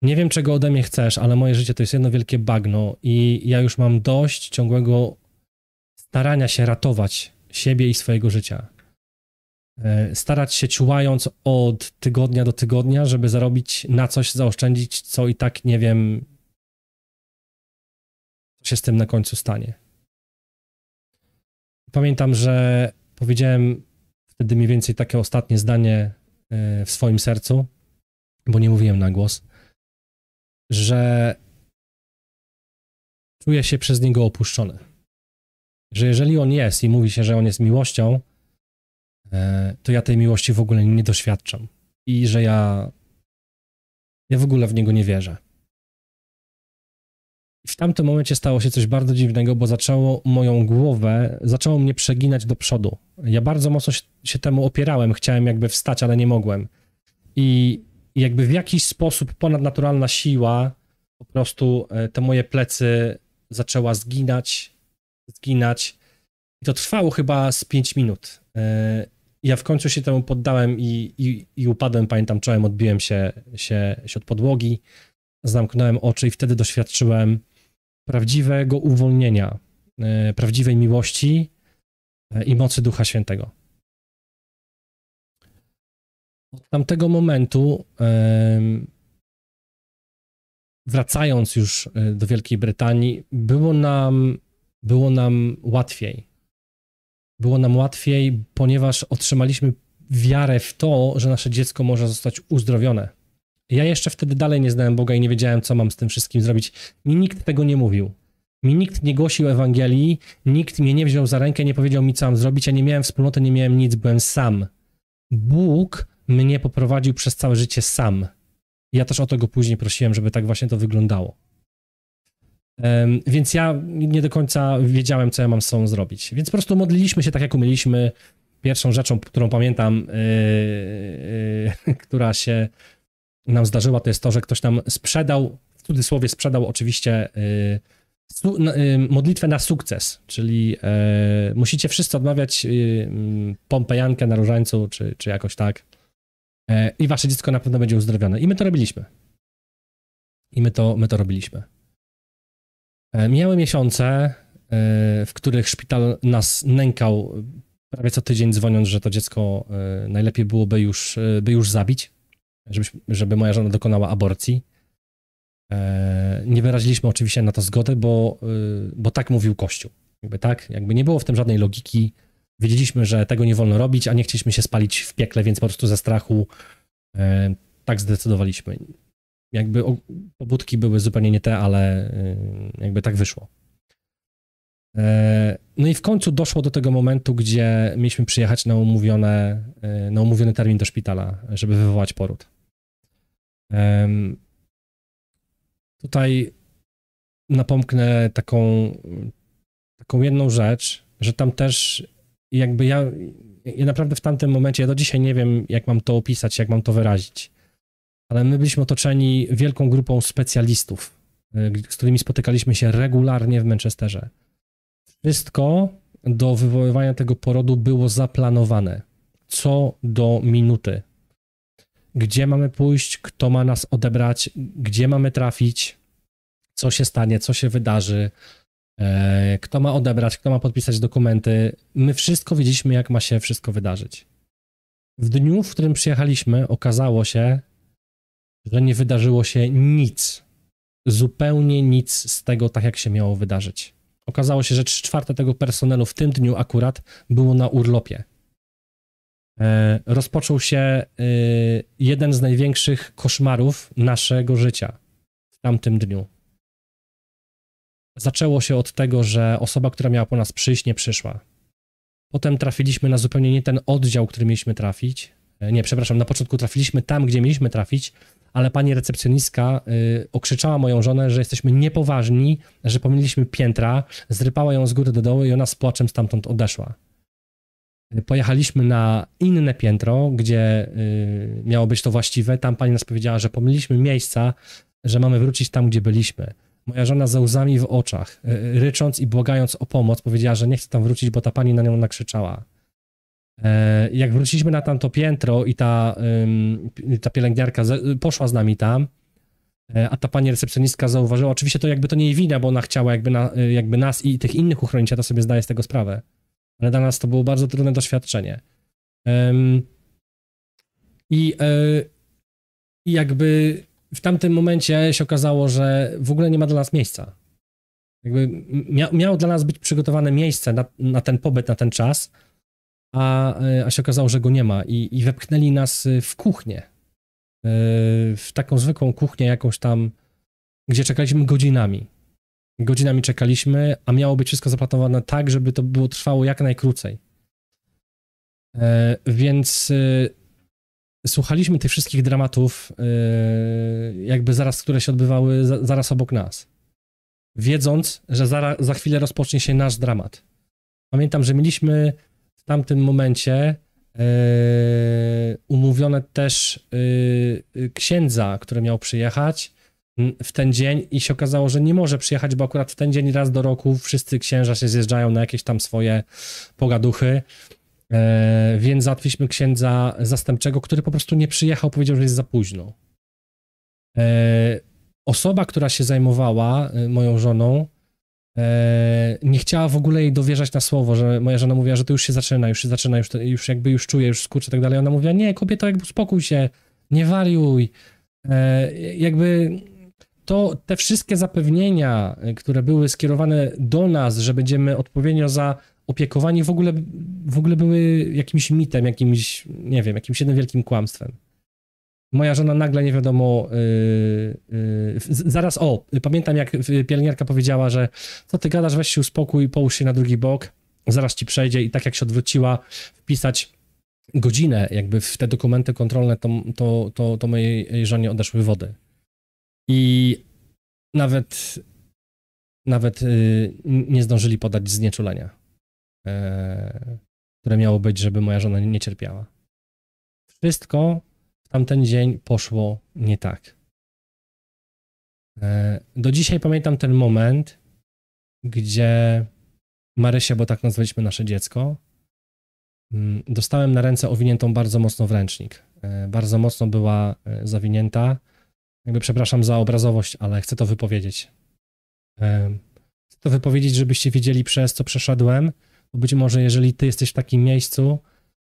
Nie wiem, czego ode mnie chcesz, ale moje życie to jest jedno wielkie bagno i ja już mam dość ciągłego starania się ratować siebie i swojego życia. E, starać się ciułając od tygodnia do tygodnia, żeby zarobić na coś, zaoszczędzić, co i tak nie wiem, co się z tym na końcu stanie. Pamiętam, że powiedziałem wtedy mniej więcej takie ostatnie zdanie e, w swoim sercu, bo nie mówiłem na głos że czuję się przez niego opuszczony. Że jeżeli on jest i mówi się, że on jest miłością, e, to ja tej miłości w ogóle nie doświadczam. I że ja, ja w ogóle w niego nie wierzę. W tamtym momencie stało się coś bardzo dziwnego, bo zaczęło moją głowę, zaczęło mnie przeginać do przodu. Ja bardzo mocno się temu opierałem, chciałem jakby wstać, ale nie mogłem. I i jakby w jakiś sposób ponadnaturalna siła po prostu e, te moje plecy zaczęła zginać, zginać. I to trwało chyba z 5 minut. E, ja w końcu się temu poddałem i, i, i upadłem, pamiętam, czołem odbiłem się, się, się od podłogi, zamknąłem oczy i wtedy doświadczyłem prawdziwego uwolnienia, e, prawdziwej miłości i mocy Ducha Świętego. Od tamtego momentu, wracając już e, do Wielkiej Brytanii, było nam, było nam łatwiej. Było nam łatwiej, ponieważ otrzymaliśmy wiarę w to, że nasze dziecko może zostać uzdrowione. Ja jeszcze wtedy dalej nie znałem Boga i nie wiedziałem, co mam z tym wszystkim zrobić. Mi nikt tego nie mówił. Mi nikt nie głosił Ewangelii, nikt mnie nie wziął za rękę, nie powiedział mi, co mam zrobić. Ja nie miałem wspólnoty, nie miałem nic, byłem sam. Bóg mnie poprowadził przez całe życie sam. Ja też o to go później prosiłem, żeby tak właśnie to wyglądało. Um, więc ja nie do końca wiedziałem, co ja mam z sobą zrobić. Więc po prostu modliliśmy się tak, jak umieliśmy. Pierwszą rzeczą, którą pamiętam, yy, yy, która się nam zdarzyła, to jest to, że ktoś nam sprzedał, w cudzysłowie sprzedał oczywiście yy, su, modlitwę na sukces, czyli musicie wszyscy odmawiać pompejankę na różańcu, czy, czy jakoś tak. E, i wasze dziecko na pewno będzie uzdrowione. I my to robiliśmy. I my to, my to robiliśmy. E, mijały miesiące, e, w których szpital nas nękał prawie co tydzień dzwoniąc, że to dziecko najlepiej byłoby już, by już zabić, żeby, żeby moja żona dokonała aborcji. Nie wyraziliśmy oczywiście na to zgody, bo, bo tak mówił Kościół. Jakby tak, jakby nie było w tym żadnej logiki. Wiedzieliśmy, że tego nie wolno robić, a nie chcieliśmy się spalić w piekle, więc po prostu ze strachu e, tak zdecydowaliśmy. Jakby pobudki były zupełnie nie te, ale e, jakby tak wyszło. E, no i w końcu doszło do tego momentu, gdzie mieliśmy przyjechać na, umówione, e, na umówiony termin do szpitala, żeby wywołać poród. E, tutaj napomknę taką, taką jedną rzecz, że tam też jakby ja, ja naprawdę w tamtym momencie, ja do dzisiaj nie wiem, jak mam to opisać, jak mam to wyrazić, ale my byliśmy otoczeni wielką grupą specjalistów, y, z którymi spotykaliśmy się regularnie w Manchesterze. Wszystko do wywoływania tego porodu było zaplanowane, co do minuty. Gdzie mamy pójść, kto ma nas odebrać, gdzie mamy trafić, co się stanie, co się wydarzy, E, kto ma odebrać, kto ma podpisać dokumenty. My wszystko wiedzieliśmy, jak ma się wszystko wydarzyć. W dniu, w którym przyjechaliśmy, okazało się, że nie wydarzyło się nic. Zupełnie nic z tego, tak jak się miało wydarzyć. Okazało się, że 3 czwarte tego personelu w tym dniu akurat było na urlopie. E, rozpoczął się e, jeden z największych koszmarów naszego życia w tamtym dniu. Zaczęło się od tego, że osoba, która miała po nas przyjść, nie przyszła. Potem trafiliśmy na zupełnie nie ten oddział, który mieliśmy trafić. E, Nie, przepraszam, na początku trafiliśmy tam, gdzie mieliśmy trafić, ale pani recepcjonistka y, okrzyczała moją żonę, że jesteśmy niepoważni, że pomyliliśmy piętra, zrypała ją z góry do dołu i ona z płaczem stamtąd odeszła. Y, Pojechaliśmy na inne piętro, gdzie y, miało być to właściwe. Tam pani nas powiedziała, że pomyliliśmy miejsca, że mamy wrócić tam, gdzie byliśmy. Moja żona ze łzami w oczach, y, rycząc i błagając o pomoc, powiedziała, że nie chce tam wrócić, bo ta pani na nią nakrzyczała. E, Jak wróciliśmy na tamto piętro i ta, ta pielęgniarka poszła z nami tam, e, a ta pani recepcjonistka zauważyła, oczywiście to jakby to nie jej wina, bo ona chciała jakby, na, jakby nas i tych innych uchronić, ja to sobie zdaję z tego sprawę. Ale dla nas to było bardzo trudne doświadczenie. E, i jakby w tamtym momencie się okazało, że w ogóle nie ma dla nas miejsca. Jakby mia, miało dla nas być przygotowane miejsce na, na ten pobyt, na ten czas, a, e, a się okazało, że go nie ma i, i wepchnęli nas w kuchnię. Y, W taką zwykłą kuchnię jakąś tam, gdzie czekaliśmy godzinami. Godzinami czekaliśmy, a miało być wszystko zaplanowane tak, żeby to było trwało jak najkrócej. E, Więc y, słuchaliśmy tych wszystkich dramatów, y, jakby zaraz, które się odbywały za, zaraz obok nas. Wiedząc, że za, chwilę rozpocznie się nasz dramat. Pamiętam, że mieliśmy w tamtym momencie e, umówione też księdza, który miał przyjechać w ten dzień i się okazało, że nie może przyjechać, bo akurat w ten dzień raz do roku wszyscy księża się zjeżdżają na jakieś tam swoje pogaduchy. E, więc załatwiliśmy księdza zastępczego, który po prostu nie przyjechał, powiedział, że jest za późno. E, osoba, która się zajmowała e, moją żoną, e, nie chciała w ogóle jej dowierzać na słowo, że moja żona mówiła, że to już się zaczyna, już się zaczyna, już, już jakby już czuje, już skurczy i tak dalej. Ona mówiła, nie, kobieto, jakby uspokój się, nie wariuj. E, jakby to te wszystkie zapewnienia, e, które były skierowane do nas, że będziemy odpowiednio zaopiekowani, w ogóle, w ogóle były jakimś mitem, jakimś, nie wiem, jakimś jednym wielkim kłamstwem. Moja żona nagle nie wiadomo. Yy, yy, zaraz, o, pamiętam jak y, pielęgniarka powiedziała, że co ty gadasz, weź się uspokój, połóż się na drugi bok, zaraz ci przejdzie. I tak jak się odwróciła, wpisać godzinę, jakby w te dokumenty kontrolne, to, to, to, to mojej żonie odeszły wody. I nawet, nawet yy, nie zdążyli podać znieczulenia, yy, które miało być, żeby moja żona nie cierpiała. Wszystko w tamten dzień poszło nie tak. E, Do dzisiaj pamiętam ten moment, gdzie Marysia, bo tak nazwaliśmy nasze dziecko, mm, dostałem na ręce owiniętą bardzo mocno w ręcznik. E, Bardzo mocno była e, zawinięta. Jakby przepraszam za obrazowość, ale chcę to wypowiedzieć. Chcę to wypowiedzieć, żebyście wiedzieli, przez co przeszedłem, bo być może jeżeli ty jesteś w takim miejscu,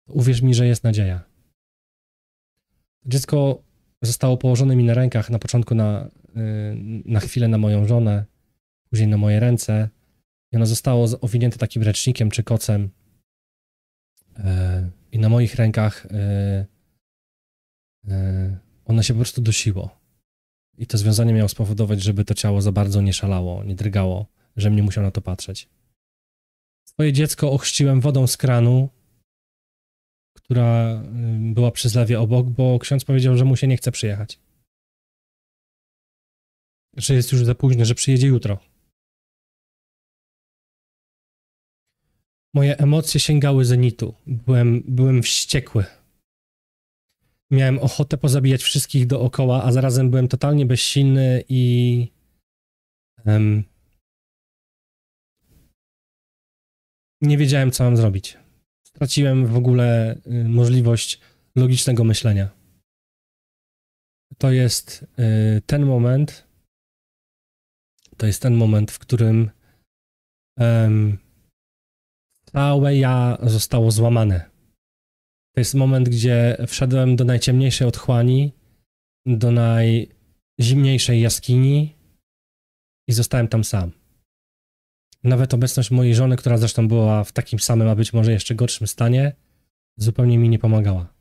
to uwierz mi, że jest nadzieja. Dziecko zostało położone mi na rękach, na początku na, y, na chwilę na moją żonę, później na moje ręce. I ono zostało owinięte takim ręcznikiem czy kocem. E, I na moich rękach e, e, ono się po prostu dusiło. I to związanie miało spowodować, żeby to ciało za bardzo nie szalało, nie drgało, żebym nie musiał na to patrzeć. Swoje dziecko ochrzciłem wodą z kranu, która y, była przy zlewie obok, bo ksiądz powiedział, że mu się nie chce przyjechać. Że jest już za późno, że przyjedzie jutro. Moje emocje sięgały zenitu. Byłem, byłem wściekły. Miałem ochotę pozabijać wszystkich dookoła, a zarazem byłem totalnie bezsilny i. em, nie wiedziałem, co mam zrobić straciłem w ogóle y, możliwość logicznego myślenia. To jest y, ten moment, to jest ten moment, w którym em, całe ja zostało złamane. To jest moment, gdzie wszedłem do najciemniejszej otchłani, do najzimniejszej jaskini i zostałem tam sam. Nawet obecność mojej żony, która zresztą była w takim samym, a być może jeszcze gorszym stanie, zupełnie mi nie pomagała.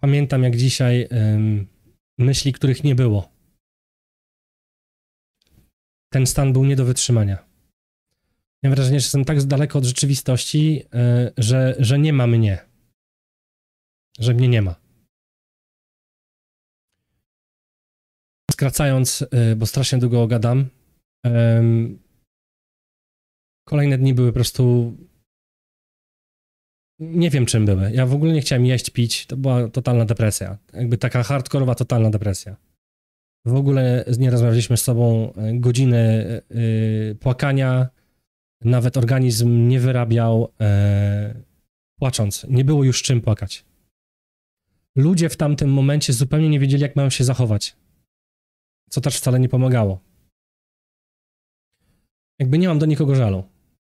Pamiętam jak dzisiaj ym, myśli, których nie było. Ten stan był nie do wytrzymania. Mam wrażenie, że jestem tak daleko od rzeczywistości, e, że, że nie ma mnie. Że mnie nie ma. Skracając, e, bo strasznie długo gadam, kolejne dni były po prostu. Nie wiem, czym były. Ja w ogóle nie chciałem jeść, pić. To była totalna depresja. Jakby taka hardkorowa, totalna depresja. W ogóle nie rozmawialiśmy z sobą e, godziny yy, płakania. Nawet organizm nie wyrabiał yy, płacząc. Nie było już czym płakać. Ludzie w tamtym momencie zupełnie nie wiedzieli, jak mają się zachować. Co też wcale nie pomagało. Jakby nie mam do nikogo żalu,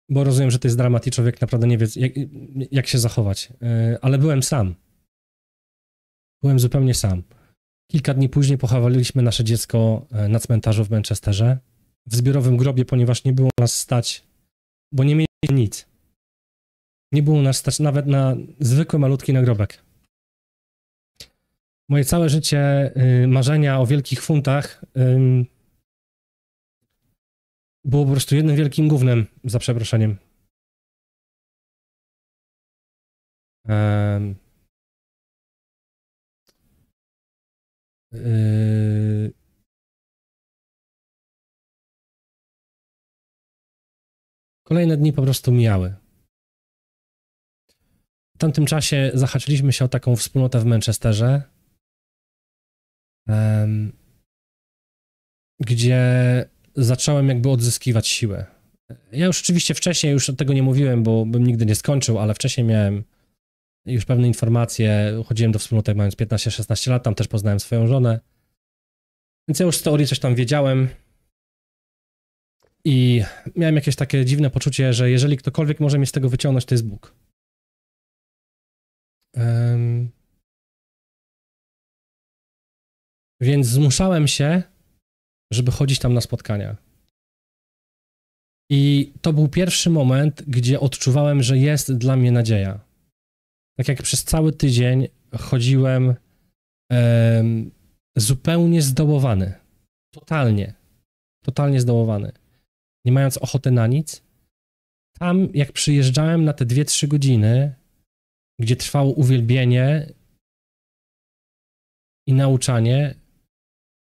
bo rozumiem, że to jest dramat i człowiek naprawdę nie wie, jak, jak się zachować. Yy, ale byłem sam. Byłem zupełnie sam. Kilka dni później pochowaliśmy nasze dziecko e, na cmentarzu w Manchesterze, w zbiorowym grobie, ponieważ nie było nas stać, bo nie mieliśmy nic. Nie było nas stać nawet na zwykły, malutki nagrobek. Moje całe życie, y, marzenia o wielkich funtach y, było po prostu jednym wielkim gównem, za przeproszeniem. Yy... Kolejne dni po prostu mijały. W tamtym czasie zahaczyliśmy się o taką wspólnotę w Manchesterze, gdzie zacząłem jakby odzyskiwać siłę. Ja już oczywiście wcześniej już tego nie mówiłem, bo bym nigdy nie skończył, ale wcześniej miałem już pewne informacje. Chodziłem do wspólnoty mając 15-16 lat, tam też poznałem swoją żonę. Więc ja już z teorii coś tam wiedziałem. I miałem jakieś takie dziwne poczucie, że jeżeli ktokolwiek może mnie z tego wyciągnąć, to jest Bóg. Um, więc zmuszałem się, żeby chodzić tam na spotkania. I to był pierwszy moment, gdzie odczuwałem, że jest dla mnie nadzieja tak jak przez cały tydzień chodziłem um, zupełnie zdołowany. Totalnie. Totalnie zdołowany. Nie mając ochoty na nic. Tam, jak przyjeżdżałem na te 2-3 godziny, gdzie trwało uwielbienie i nauczanie,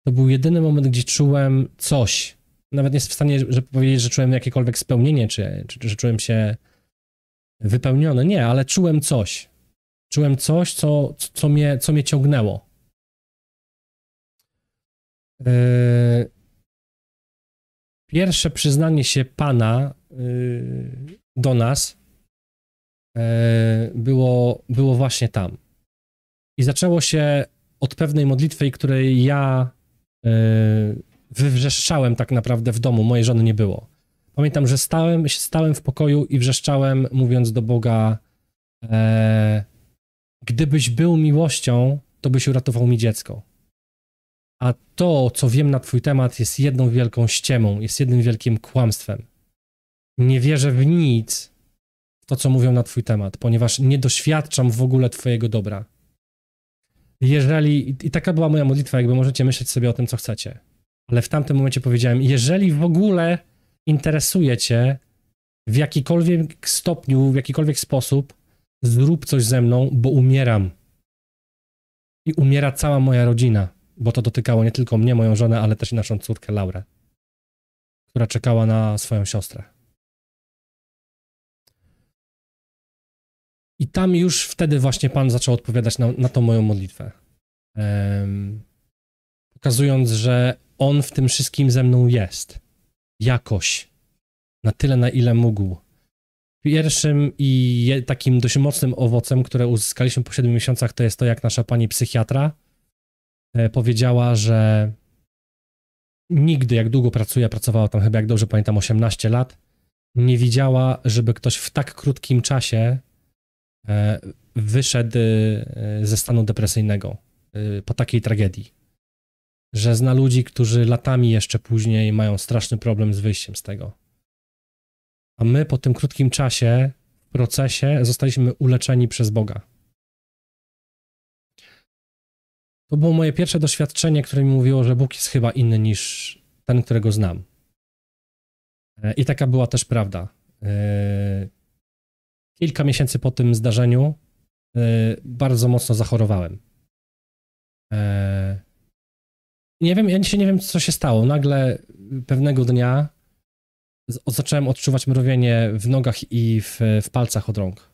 to był jedyny moment, gdzie czułem coś. Nawet nie jest w stanie że powiedzieć, że czułem jakiekolwiek spełnienie, czy, czy, że czułem się wypełniony. Nie, ale czułem coś. Czułem coś, co, co, mnie, co mnie ciągnęło. E, pierwsze przyznanie się Pana e, do nas e, było, było właśnie tam. I zaczęło się od pewnej modlitwy, której ja wywrzeszczałem tak naprawdę w domu. Mojej żony nie było. Pamiętam, że stałem, stałem w pokoju i wrzeszczałem, mówiąc do Boga: Gdybyś był miłością, to byś uratował mi dziecko. A to, co wiem na Twój temat, jest jedną wielką ściemą, jest jednym wielkim kłamstwem. Nie wierzę w nic, w to, co mówią na Twój temat, ponieważ nie doświadczam w ogóle Twojego dobra. Jeżeli, i taka była moja modlitwa, jakby możecie myśleć sobie o tym, co chcecie, ale w tamtym momencie powiedziałem: Jeżeli w ogóle interesuje Cię w jakikolwiek stopniu, w jakikolwiek sposób, zrób coś ze mną, bo umieram. I umiera cała moja rodzina, bo to dotykało nie tylko mnie, moją żonę, ale też i naszą córkę Laurę, która czekała na swoją siostrę. I tam już wtedy właśnie Pan zaczął odpowiadać na, na tą moją modlitwę. Um, pokazując, że On w tym wszystkim ze mną jest. Jakoś. Na tyle, na ile mógł. Pierwszym i takim dość mocnym owocem, które uzyskaliśmy po 7 miesiącach, to jest to, jak nasza pani psychiatra powiedziała, że nigdy, jak długo pracuje, pracowała tam chyba, jak dobrze pamiętam, 18 lat, nie widziała, żeby ktoś w tak krótkim czasie e, wyszedł e, ze stanu depresyjnego po takiej tragedii. Że zna ludzi, którzy latami jeszcze później mają straszny problem z wyjściem z tego a my po tym krótkim czasie, w procesie, zostaliśmy uleczeni przez Boga. To było moje pierwsze doświadczenie, które mi mówiło, że Bóg jest chyba inny niż ten, którego znam. E, I taka była też prawda. kilka miesięcy po tym zdarzeniu bardzo mocno zachorowałem. Nie wiem, ja nie wiem, co się stało. Nagle pewnego dnia zacząłem odczuwać mrowienie w nogach i w, w palcach od rąk.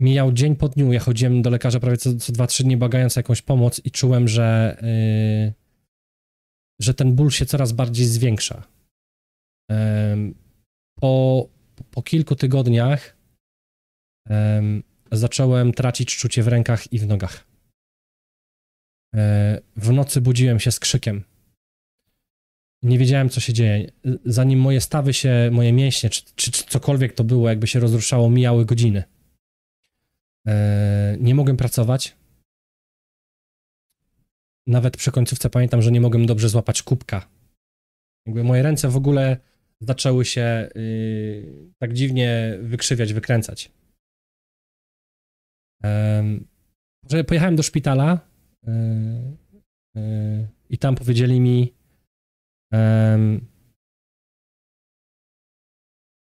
Mijał dzień po dniu, ja chodziłem do lekarza prawie co, co 2-3 dni bagając jakąś pomoc i czułem, że, yy, że ten ból się coraz bardziej zwiększa. Yy, po, po kilku tygodniach yy, zacząłem tracić czucie w rękach i w nogach. E, w nocy budziłem się z krzykiem. Nie wiedziałem, co się dzieje. Zanim moje stawy się, moje mięśnie, czy, czy, czy cokolwiek to było, jakby się rozruszało, mijały godziny. E, nie mogłem pracować. Nawet przy końcówce pamiętam, że nie mogłem dobrze złapać kubka. Jakby moje ręce w ogóle zaczęły się yy, tak dziwnie wykrzywiać, wykręcać. Yy, pojechałem do szpitala yy, i tam powiedzieli mi,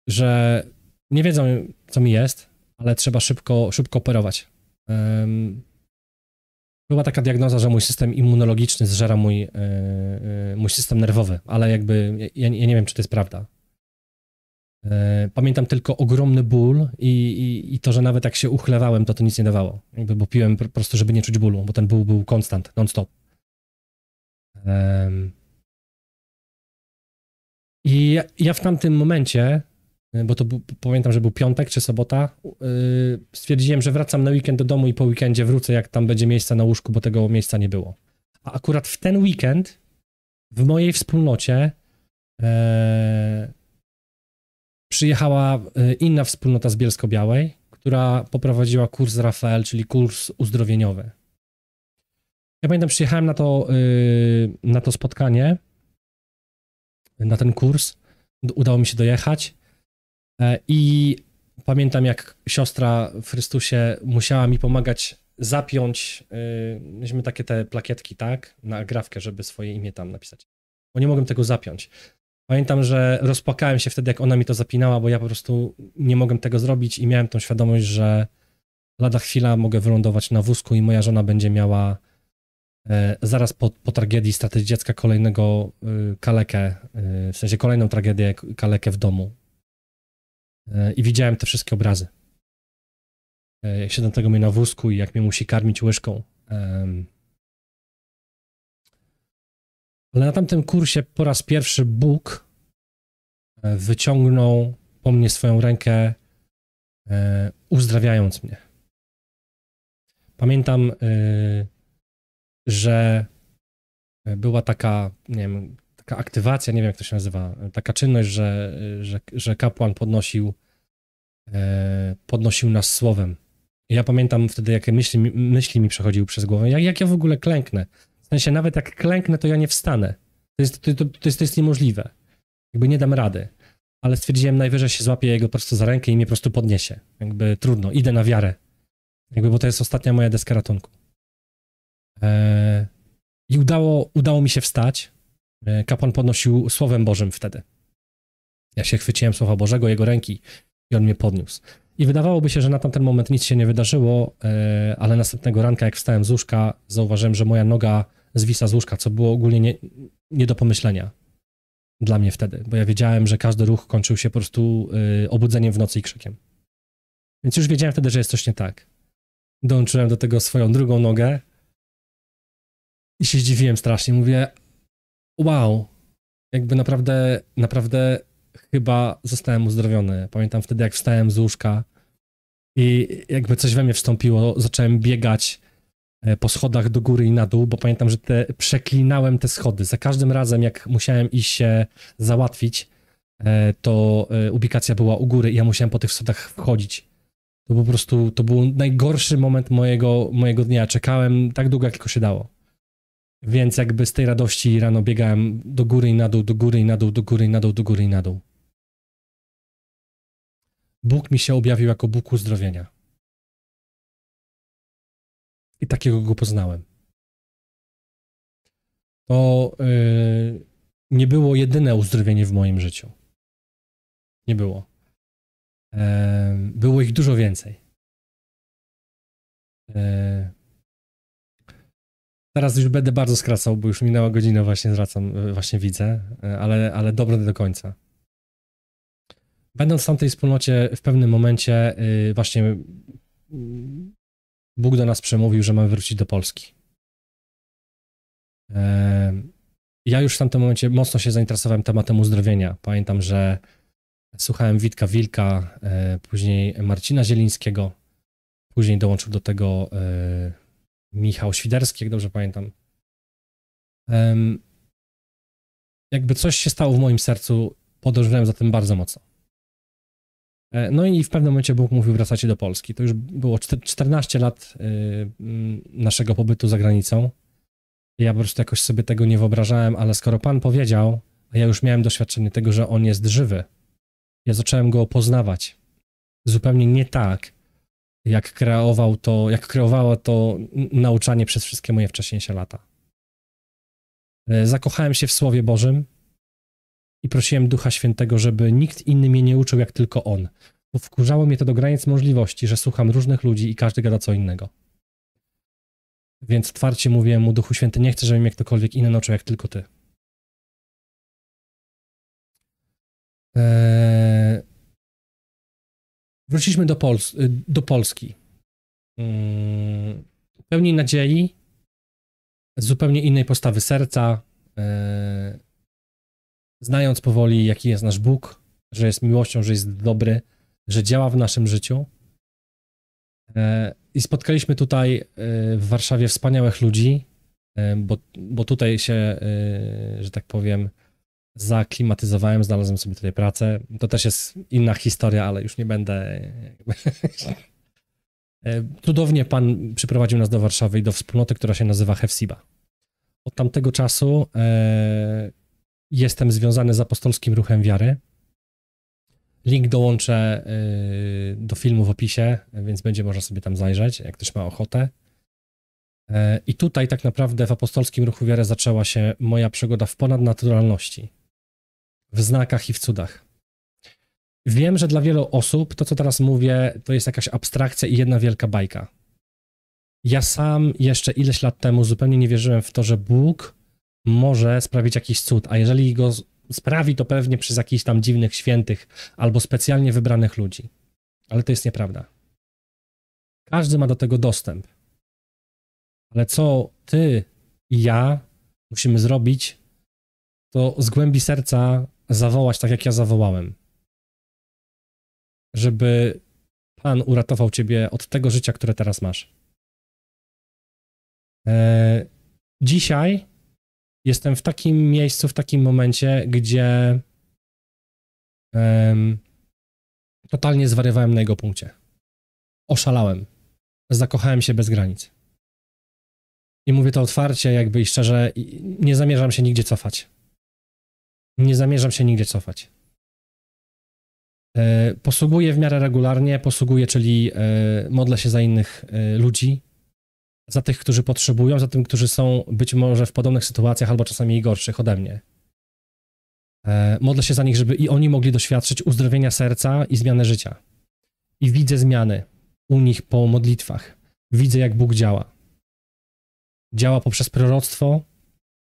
że nie wiedzą, co mi jest, ale trzeba szybko, szybko operować. Była taka diagnoza, że mój system immunologiczny zżera mój, e, e, mój system nerwowy, ale jakby ja, ja nie wiem, czy to jest prawda. E, pamiętam tylko ogromny ból i, i, i, to, że nawet jak się uchlewałem, to to nic nie dawało. Jakby, bo piłem po prostu, żeby nie czuć bólu, bo ten ból był konstant, non-stop. I ja, ja w tamtym momencie, bo to był, pamiętam, że był piątek czy sobota, yy, stwierdziłem, że wracam na weekend do domu i po weekendzie wrócę, jak tam będzie miejsce na łóżku, bo tego miejsca nie było. A akurat w ten weekend w mojej wspólnocie yy, przyjechała yy, inna wspólnota z Bielsko-Białej, która poprowadziła kurs Rafael, czyli kurs uzdrowieniowy. Ja pamiętam, przyjechałem na to, yy, na to spotkanie na ten kurs. Udało mi się dojechać. E, I pamiętam, jak siostra w Chrystusie musiała mi pomagać zapiąć, yy, mieliśmy takie te plakietki, tak, na grafkę, żeby swoje imię tam napisać. Bo nie mogłem tego zapiąć. Pamiętam, że rozpłakałem się wtedy, jak ona mi to zapinała, bo ja po prostu nie mogłem tego zrobić i miałem tą świadomość, że lada chwila mogę wylądować na wózku i moja żona będzie miała E, zaraz po, po tragedii straty dziecka kolejnego kalekę, w sensie kolejną tragedię, kalekę w domu. E, I widziałem te wszystkie obrazy. E, jak siedzę tego mnie na wózku i jak mnie musi karmić łyżką. Ale na tamtym kursie po raz pierwszy Bóg wyciągnął po mnie swoją rękę, uzdrawiając mnie. Pamiętam, y, że była taka, nie wiem, taka aktywacja, nie wiem jak to się nazywa, taka czynność, że, że, że kapłan podnosił, e, podnosił nas słowem. Ja pamiętam wtedy, jakie myśli, myśli mi przechodziły przez głowę, jak, jak ja w ogóle klęknę. W sensie nawet jak klęknę, to ja nie wstanę. To jest, to, to, to jest, to jest niemożliwe. Jakby nie dam rady. Ale stwierdziłem, najwyżej się złapię jego po prostu za rękę i mnie po prostu podniesie. Jakby trudno, idę na wiarę. Jakby, bo to jest ostatnia moja deska ratunku. E, I udało, udało mi się wstać. E, kapłan podnosił Słowem Bożym wtedy. Ja się chwyciłem Słowa Bożego, jego ręki i on mnie podniósł. I wydawałoby się, że na tamten moment nic się nie wydarzyło, e, ale następnego ranka, jak wstałem z łóżka, zauważyłem, że moja noga zwisa z łóżka, co było ogólnie nie, nie do pomyślenia dla mnie wtedy, bo ja wiedziałem, że każdy ruch kończył się po prostu obudzeniem w nocy i krzykiem. Więc już wiedziałem wtedy, że jest coś nie tak. Dołączyłem do tego swoją drugą nogę, i się zdziwiłem strasznie. Mówię, wow, jakby naprawdę, naprawdę chyba zostałem uzdrowiony. Pamiętam wtedy, jak wstałem z łóżka i jakby coś we mnie wstąpiło, zacząłem biegać e, po schodach do góry i na dół, bo pamiętam, że te, przeklinałem te schody. Za każdym razem, jak musiałem iść się załatwić, e, to e, ubikacja była u góry i ja musiałem po tych schodach wchodzić. To po prostu, to był najgorszy moment mojego, mojego dnia. Czekałem tak długo, jak tylko się dało. Więc jakby z tej radości rano biegałem do góry i na dół, do góry i na dół, do góry i na dół, do góry i na dół. Bóg mi się objawił jako Bóg uzdrowienia. I takiego go poznałem. To yy, nie było jedyne uzdrowienie w moim życiu. Nie było. Było ich dużo więcej. Teraz już będę bardzo skracał, bo już minęła godzina, właśnie zwracam, właśnie widzę, ale, ale dobre do końca. Będąc w tamtej wspólnocie, w pewnym momencie y, właśnie Bóg do nas przemówił, że mamy wrócić do Polski. Ja już w tamtym momencie mocno się zainteresowałem tematem uzdrowienia. Pamiętam, że słuchałem Witka Wilka, e, później Marcina Zielińskiego, później dołączył do tego e, Michał Świderski, jak dobrze pamiętam. Jakby coś się stało w moim sercu, podążałem za tym bardzo mocno. E, no i w pewnym momencie Bóg mówił, wracacie do Polski. To już było 14 lat naszego pobytu za granicą. Ja po prostu jakoś sobie tego nie wyobrażałem, ale skoro Pan powiedział, a ja już miałem doświadczenie tego, że On jest żywy, ja zacząłem Go poznawać zupełnie nie tak, jak kreował to, jak kreowało to nauczanie przez wszystkie moje wcześniejsze lata. E, zakochałem się w Słowie Bożym i prosiłem Ducha Świętego, żeby nikt inny mnie nie uczył, jak tylko On. Bo wkurzało mnie to do granic możliwości, że słucham różnych ludzi i każdy gada co innego. Więc twarcie mówię mu, Duchu Święty, nie chcę, żeby mnie ktokolwiek inny nauczył, jak tylko Ty. Eee... Wróciliśmy do, Pols do Polski. Hmm, pełni nadziei, zupełnie innej postawy serca, eee... znając powoli, jaki jest nasz Bóg, że jest miłością, że jest dobry, że działa w naszym życiu. Eee i spotkaliśmy tutaj e, w Warszawie wspaniałych ludzi, e, bo, bo tutaj się, e, że tak powiem, zaklimatyzowałem, znalazłem sobie tutaj pracę. To też jest inna historia, ale już nie będę. Cudownie pan przyprowadził nas do Warszawy i do wspólnoty, która się nazywa Hefsiba. Od tamtego czasu jestem związany z apostolskim ruchem wiary. Link dołączę y, do filmu w opisie, więc będzie można sobie tam zajrzeć, jak ktoś ma ochotę. E, I tutaj tak naprawdę w apostolskim ruchu wiary zaczęła się moja przygoda w ponadnaturalności, w znakach i w cudach. Wiem, że dla wielu osób to, co teraz mówię, to jest jakaś abstrakcja i jedna wielka bajka. Ja sam jeszcze ileś lat temu zupełnie nie wierzyłem w to, że Bóg może sprawić jakiś cud, a jeżeli go sprawi to pewnie przez jakichś tam dziwnych świętych albo specjalnie wybranych ludzi. Ale to jest nieprawda. Każdy ma do tego dostęp. Ale co ty i ja musimy zrobić, to z głębi serca zawołać tak, jak ja zawołałem. Żeby Pan uratował ciebie od tego życia, które teraz masz. Eee, dzisiaj jestem w takim miejscu, w takim momencie, gdzie totalnie zwariowałem na jego punkcie. Oszalałem. Zakochałem się bez granic. I mówię to otwarcie, jakby i szczerze, nie zamierzam się nigdzie cofać. Nie zamierzam się nigdzie cofać. E, posługuję w miarę regularnie, posługuję, czyli e, modlę się za innych e, ludzi, za tych, którzy potrzebują, za tym, którzy są być może w podobnych sytuacjach albo czasami gorszych ode mnie. Modlę się za nich, żeby i oni mogli doświadczyć uzdrowienia serca i zmiany życia. I widzę zmiany u nich po modlitwach. Widzę, jak Bóg działa. Działa poprzez proroctwo,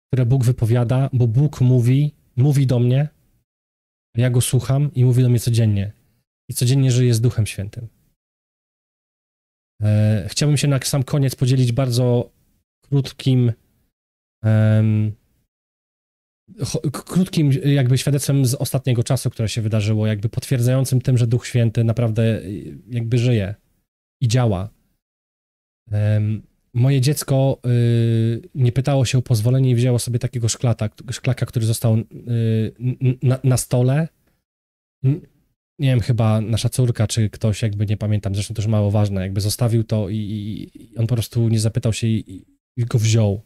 które Bóg wypowiada, bo Bóg mówi, mówi do mnie, ja go słucham i mówi do mnie codziennie. I codziennie żyję z Duchem Świętym. E, chciałbym się na sam koniec podzielić bardzo krótkim, um, krótkim jakby świadectwem z ostatniego czasu, które się wydarzyło, jakby potwierdzającym tym, że Duch Święty naprawdę jakby żyje i działa. Um, moje dziecko y, nie pytało się o pozwolenie i wzięło sobie takiego szklata, szklaka, który został y, na, na stole nie wiem, chyba nasza córka, czy ktoś, jakby nie pamiętam, zresztą też mało ważne, jakby zostawił to i, i on po prostu nie zapytał się i, i, go wziął.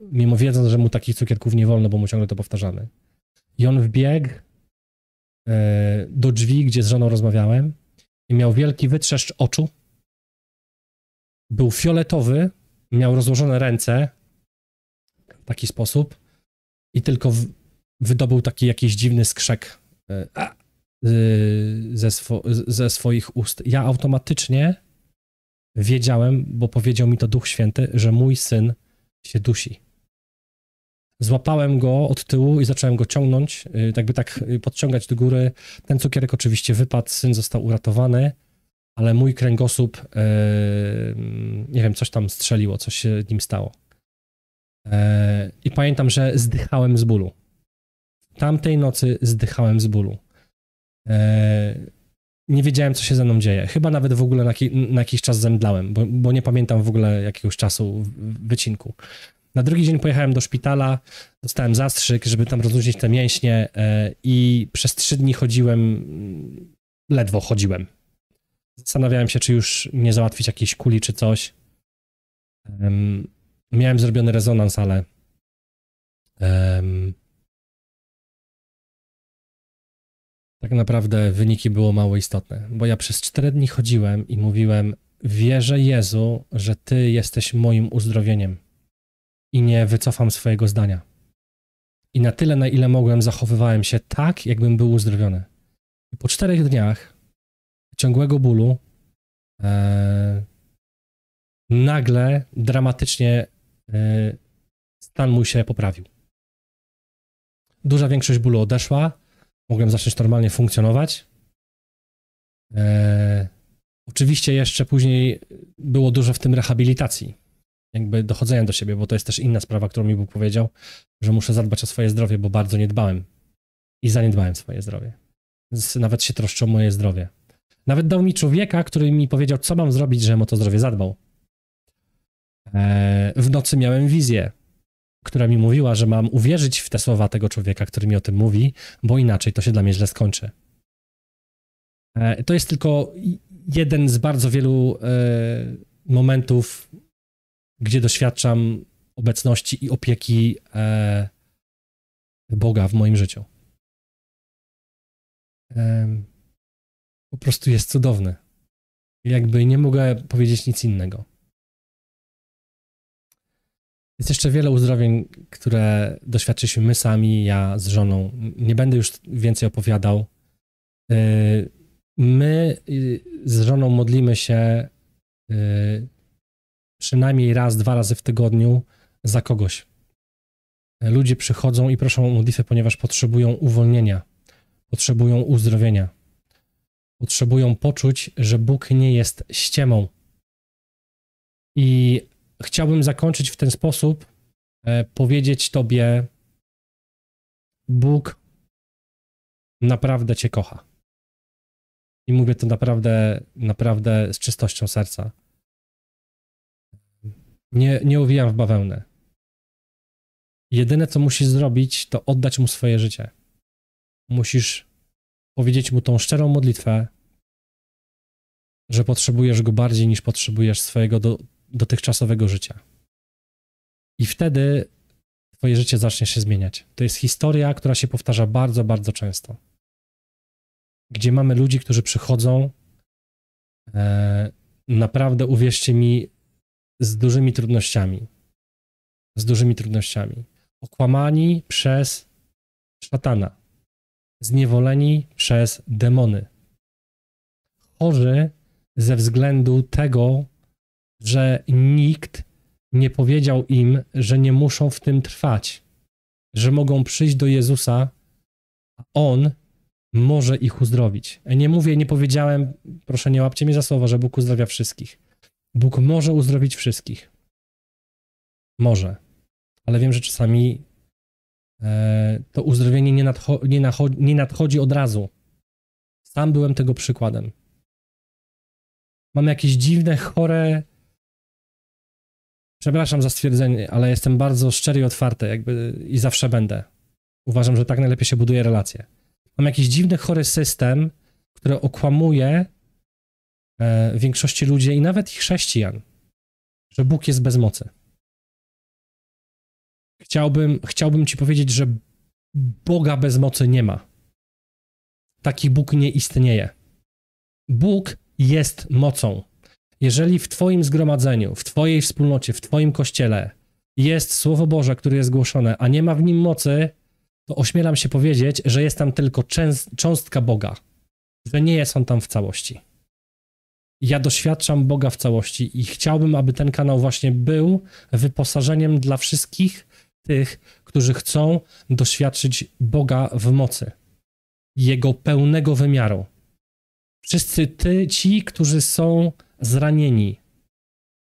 Mimo wiedząc, że mu takich cukierków nie wolno, bo mu ciągle to powtarzamy. I on wbiegł e, do drzwi, gdzie z żoną rozmawiałem i miał wielki wytrzeszcz oczu. Był fioletowy, miał rozłożone ręce w taki sposób i tylko w, wydobył taki jakiś dziwny skrzek. E, y, ze, swo, ze swoich ust. Ja automatycznie wiedziałem, bo powiedział mi to Duch Święty, że mój syn się dusi. Złapałem go od tyłu i zacząłem go ciągnąć, y, jakby tak podciągać do góry. Ten cukierek oczywiście wypadł, syn został uratowany, ale mój kręgosłup, nie wiem, coś tam strzeliło, coś się nim stało. E, I pamiętam, że zdychałem z bólu. Tamtej nocy zdychałem z bólu. E, nie wiedziałem, co się ze mną dzieje. Chyba nawet w ogóle na, na jakiś czas zemdlałem, bo, bo, nie pamiętam w ogóle jakiegoś czasu wycinku. Na drugi dzień pojechałem do szpitala, dostałem zastrzyk, żeby tam rozluźnić te mięśnie e, i przez trzy dni chodziłem, ledwo chodziłem. Zastanawiałem się, czy już nie załatwić jakiejś kuli czy coś. Miałem zrobiony rezonans, ale tak naprawdę wyniki było mało istotne, bo ja przez cztery dni chodziłem i mówiłem: Wierzę Jezu, że Ty jesteś moim uzdrowieniem i nie wycofam swojego zdania. I na tyle, na ile mogłem, zachowywałem się tak, jakbym był uzdrowiony. I po czterech dniach ciągłego bólu e, nagle, dramatycznie e, stan mój się poprawił. Duża większość bólu odeszła, mogłem zacząć normalnie funkcjonować. E, oczywiście jeszcze później było dużo w tym rehabilitacji, jakby dochodzenia do siebie, bo to jest też inna sprawa, którą mi Bóg powiedział, że muszę zadbać o swoje zdrowie, bo bardzo nie dbałem i zaniedbałem swoje zdrowie. Więc nawet się troszczę o moje zdrowie. Nawet dał mi człowieka, który mi powiedział, co mam zrobić, żebym o to zdrowie zadbał. E, w nocy miałem wizję która mi mówiła, że mam uwierzyć w te słowa tego człowieka, który mi o tym mówi, bo inaczej to się dla mnie źle skończy. E, to jest tylko jeden z bardzo wielu e, momentów, gdzie doświadczam obecności i opieki Boga w moim życiu. Po prostu jest cudowny. Jakby nie mogę powiedzieć nic innego. Jest jeszcze wiele uzdrowień, które doświadczyliśmy my sami, ja z żoną. Nie będę już więcej opowiadał. Y, my y, z żoną modlimy się y, przynajmniej raz, dwa razy w tygodniu za kogoś. Ludzie przychodzą i proszą o modlitwę, ponieważ potrzebują uwolnienia, potrzebują uzdrowienia, potrzebują poczuć, że Bóg nie jest ściemą. I chciałbym zakończyć w ten sposób, e, powiedzieć Tobie: Bóg naprawdę Cię kocha. I mówię to naprawdę, naprawdę z czystością serca. Nie, nie uwijam w bawełnę. Jedyne, co musisz zrobić, to oddać mu swoje życie. Musisz powiedzieć mu tą szczerą modlitwę, że potrzebujesz go bardziej niż potrzebujesz swojego do, dotychczasowego życia. I wtedy Twoje życie zacznie się zmieniać. To jest historia, która się powtarza bardzo, bardzo często. Gdzie mamy ludzi, którzy przychodzą, e, naprawdę uwierzcie mi, z dużymi trudnościami. Z dużymi trudnościami. Okłamani przez szatana. Zniewoleni przez demony. Chorzy ze względu tego, że nikt nie powiedział im, że nie muszą w tym trwać, że mogą przyjść do Jezusa, a On może ich uzdrowić. Nie mówię, nie powiedziałem, proszę nie łapcie mnie za słowo, że Bóg uzdrawia wszystkich. Bóg może uzdrowić wszystkich. Może. Ale wiem, że czasami e, to uzdrowienie nie, nadcho nie, nie nadchodzi od razu. Sam byłem tego przykładem. Mam jakieś dziwne, chore Przepraszam za stwierdzenie, ale jestem bardzo szczery i otwarty, jakby i zawsze będę. Uważam, że tak najlepiej się buduje relacje. Mam jakiś dziwny, chory system, który okłamuje e, większości ludzi i nawet ich chrześcijan, że Bóg jest bez mocy. Chciałbym, chciałbym ci powiedzieć, że Boga bez mocy nie ma. Taki Bóg nie istnieje. Bóg jest mocą. Jeżeli w Twoim zgromadzeniu, w Twojej wspólnocie, w Twoim kościele jest Słowo Boże, które jest głoszone, a nie ma w nim mocy, to ośmielam się powiedzieć, że jest tam tylko cząstka Boga. że nie jest on tam w całości. Ja doświadczam Boga w całości i chciałbym, aby ten kanał właśnie był wyposażeniem dla wszystkich tych, którzy chcą doświadczyć Boga w mocy, Jego pełnego wymiaru. Wszyscy ty, ci, którzy są zranieni,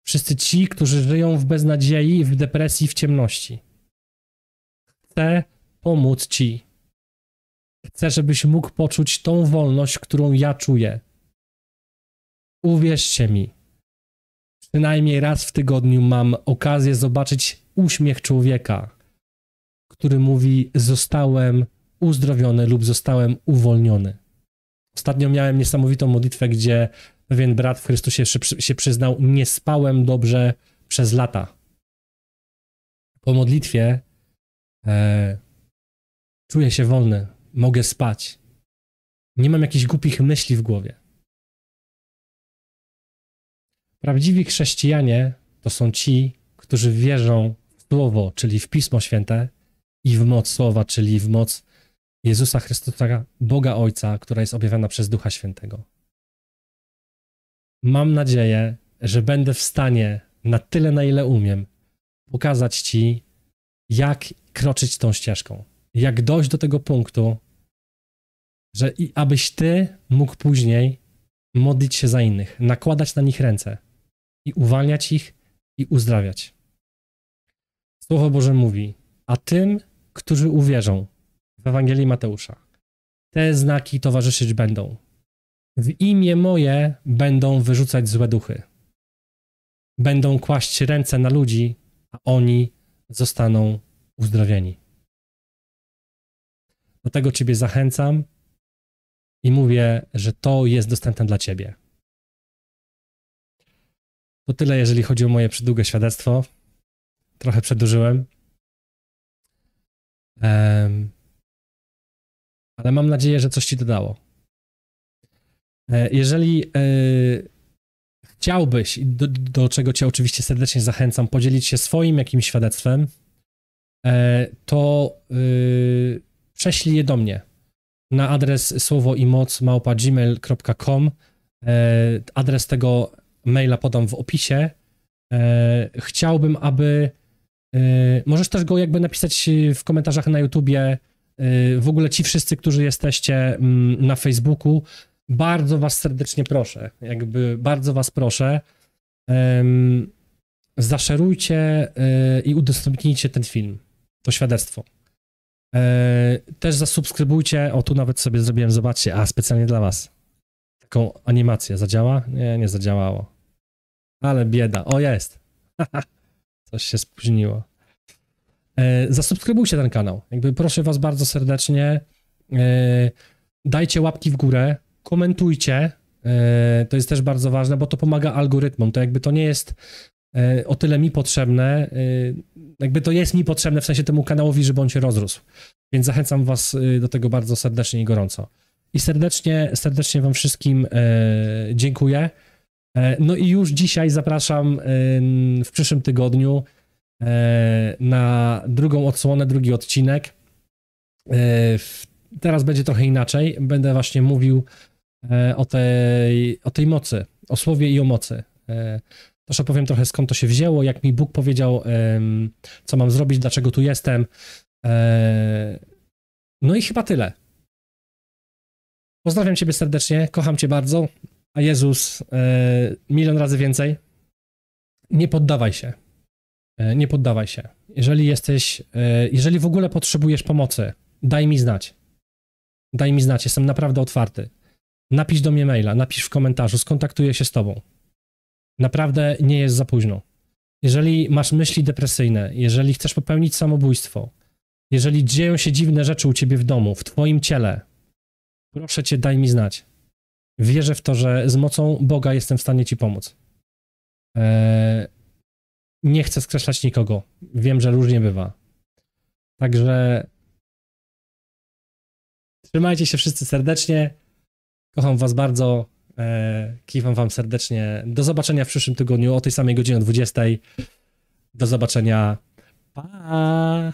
wszyscy ci, którzy żyją w beznadziei, w depresji, w ciemności. Chcę pomóc ci. Chcę, żebyś mógł poczuć tą wolność, którą ja czuję. Uwierzcie mi, przynajmniej raz w tygodniu mam okazję zobaczyć uśmiech człowieka, który mówi: Zostałem uzdrowiony lub zostałem uwolniony. Ostatnio miałem niesamowitą modlitwę, gdzie pewien brat w Chrystusie się przyznał: Nie spałem dobrze przez lata. Po modlitwie e, czuję się wolny, mogę spać. Nie mam jakichś głupich myśli w głowie. Prawdziwi chrześcijanie to są ci, którzy wierzą Słowo, czyli w Pismo Święte i w moc Słowa, czyli w moc Jezusa Chrystusa, Boga Ojca, która jest objawiona przez Ducha Świętego. Mam nadzieję, że będę w stanie na tyle, na ile umiem, pokazać Ci, jak kroczyć tą ścieżką, jak dojść do tego punktu, że i abyś Ty mógł później modlić się za innych, nakładać na nich ręce i uwalniać ich i uzdrawiać. Słowo Boże mówi, a tym, którzy uwierzą w Ewangelii Mateusza, te znaki towarzyszyć będą. W imię moje będą wyrzucać złe duchy. Będą kłaść ręce na ludzi, a oni zostaną uzdrowieni. Do tego Ciebie zachęcam i mówię, że to jest dostępne dla Ciebie. To tyle, jeżeli chodzi o moje przydługie świadectwo. Trochę przedłużyłem. Um, ale mam nadzieję, że coś ci dodało. E, jeżeli e, chciałbyś, do, do, czego cię oczywiście serdecznie zachęcam, podzielić się swoim jakimś świadectwem, e, to prześlij je do mnie na adres słowo i moc małpa.gmail.com. Adres tego maila podam w opisie. Chciałbym, aby możesz też go jakby napisać w komentarzach na YouTubie. W ogóle ci wszyscy, którzy jesteście mm, na Facebooku, bardzo was serdecznie proszę, jakby bardzo was proszę, zaszerujcie y, i udostępnijcie ten film, to świadectwo. E, też zasubskrybujcie, o tu nawet sobie zrobiłem, zobaczcie, a specjalnie dla was. Taką animację, zadziała? Nie, nie zadziałało. Ale bieda, o jest. Coś się spóźniło. E, zasubskrybujcie ten kanał, jakby proszę was bardzo serdecznie, e, dajcie łapki w górę, komentujcie. E, to jest też bardzo ważne, bo to pomaga algorytmom. To jakby to nie jest o tyle mi potrzebne, jakby to jest mi potrzebne w sensie temu kanałowi, żeby on się rozrósł. Więc zachęcam Was do tego bardzo serdecznie i gorąco. I serdecznie, serdecznie Wam wszystkim dziękuję. No i już dzisiaj zapraszam w przyszłym tygodniu na drugą odsłonę, drugi odcinek. Teraz będzie trochę inaczej. Będę właśnie mówił E, o tej, o tej mocy, o słowie i o mocy. E, też opowiem trochę skąd to się wzięło, jak mi Bóg powiedział, co mam zrobić, dlaczego tu jestem. E, no i chyba tyle. Pozdrawiam Ciebie serdecznie, kocham Cię bardzo, a Jezus milion razy więcej. Nie poddawaj się. Nie poddawaj się. Jeżeli jesteś, jeżeli w ogóle potrzebujesz pomocy, daj mi znać. Daj mi znać, jestem naprawdę otwarty. Napisz do mnie maila, napisz w komentarzu, skontaktuję się z tobą. Naprawdę nie jest za późno. Jeżeli masz myśli depresyjne, jeżeli chcesz popełnić samobójstwo, jeżeli dzieją się dziwne rzeczy u ciebie w domu, w twoim ciele, proszę cię, daj mi znać. Wierzę w to, że z mocą Boga jestem w stanie ci pomóc. Eee, nie chcę skreślać nikogo. Wiem, że różnie bywa. Także trzymajcie się wszyscy serdecznie. Kocham Was bardzo. E, kiwam Wam serdecznie. Do zobaczenia w przyszłym tygodniu o tej samej godzinie 20. Do zobaczenia. Pa!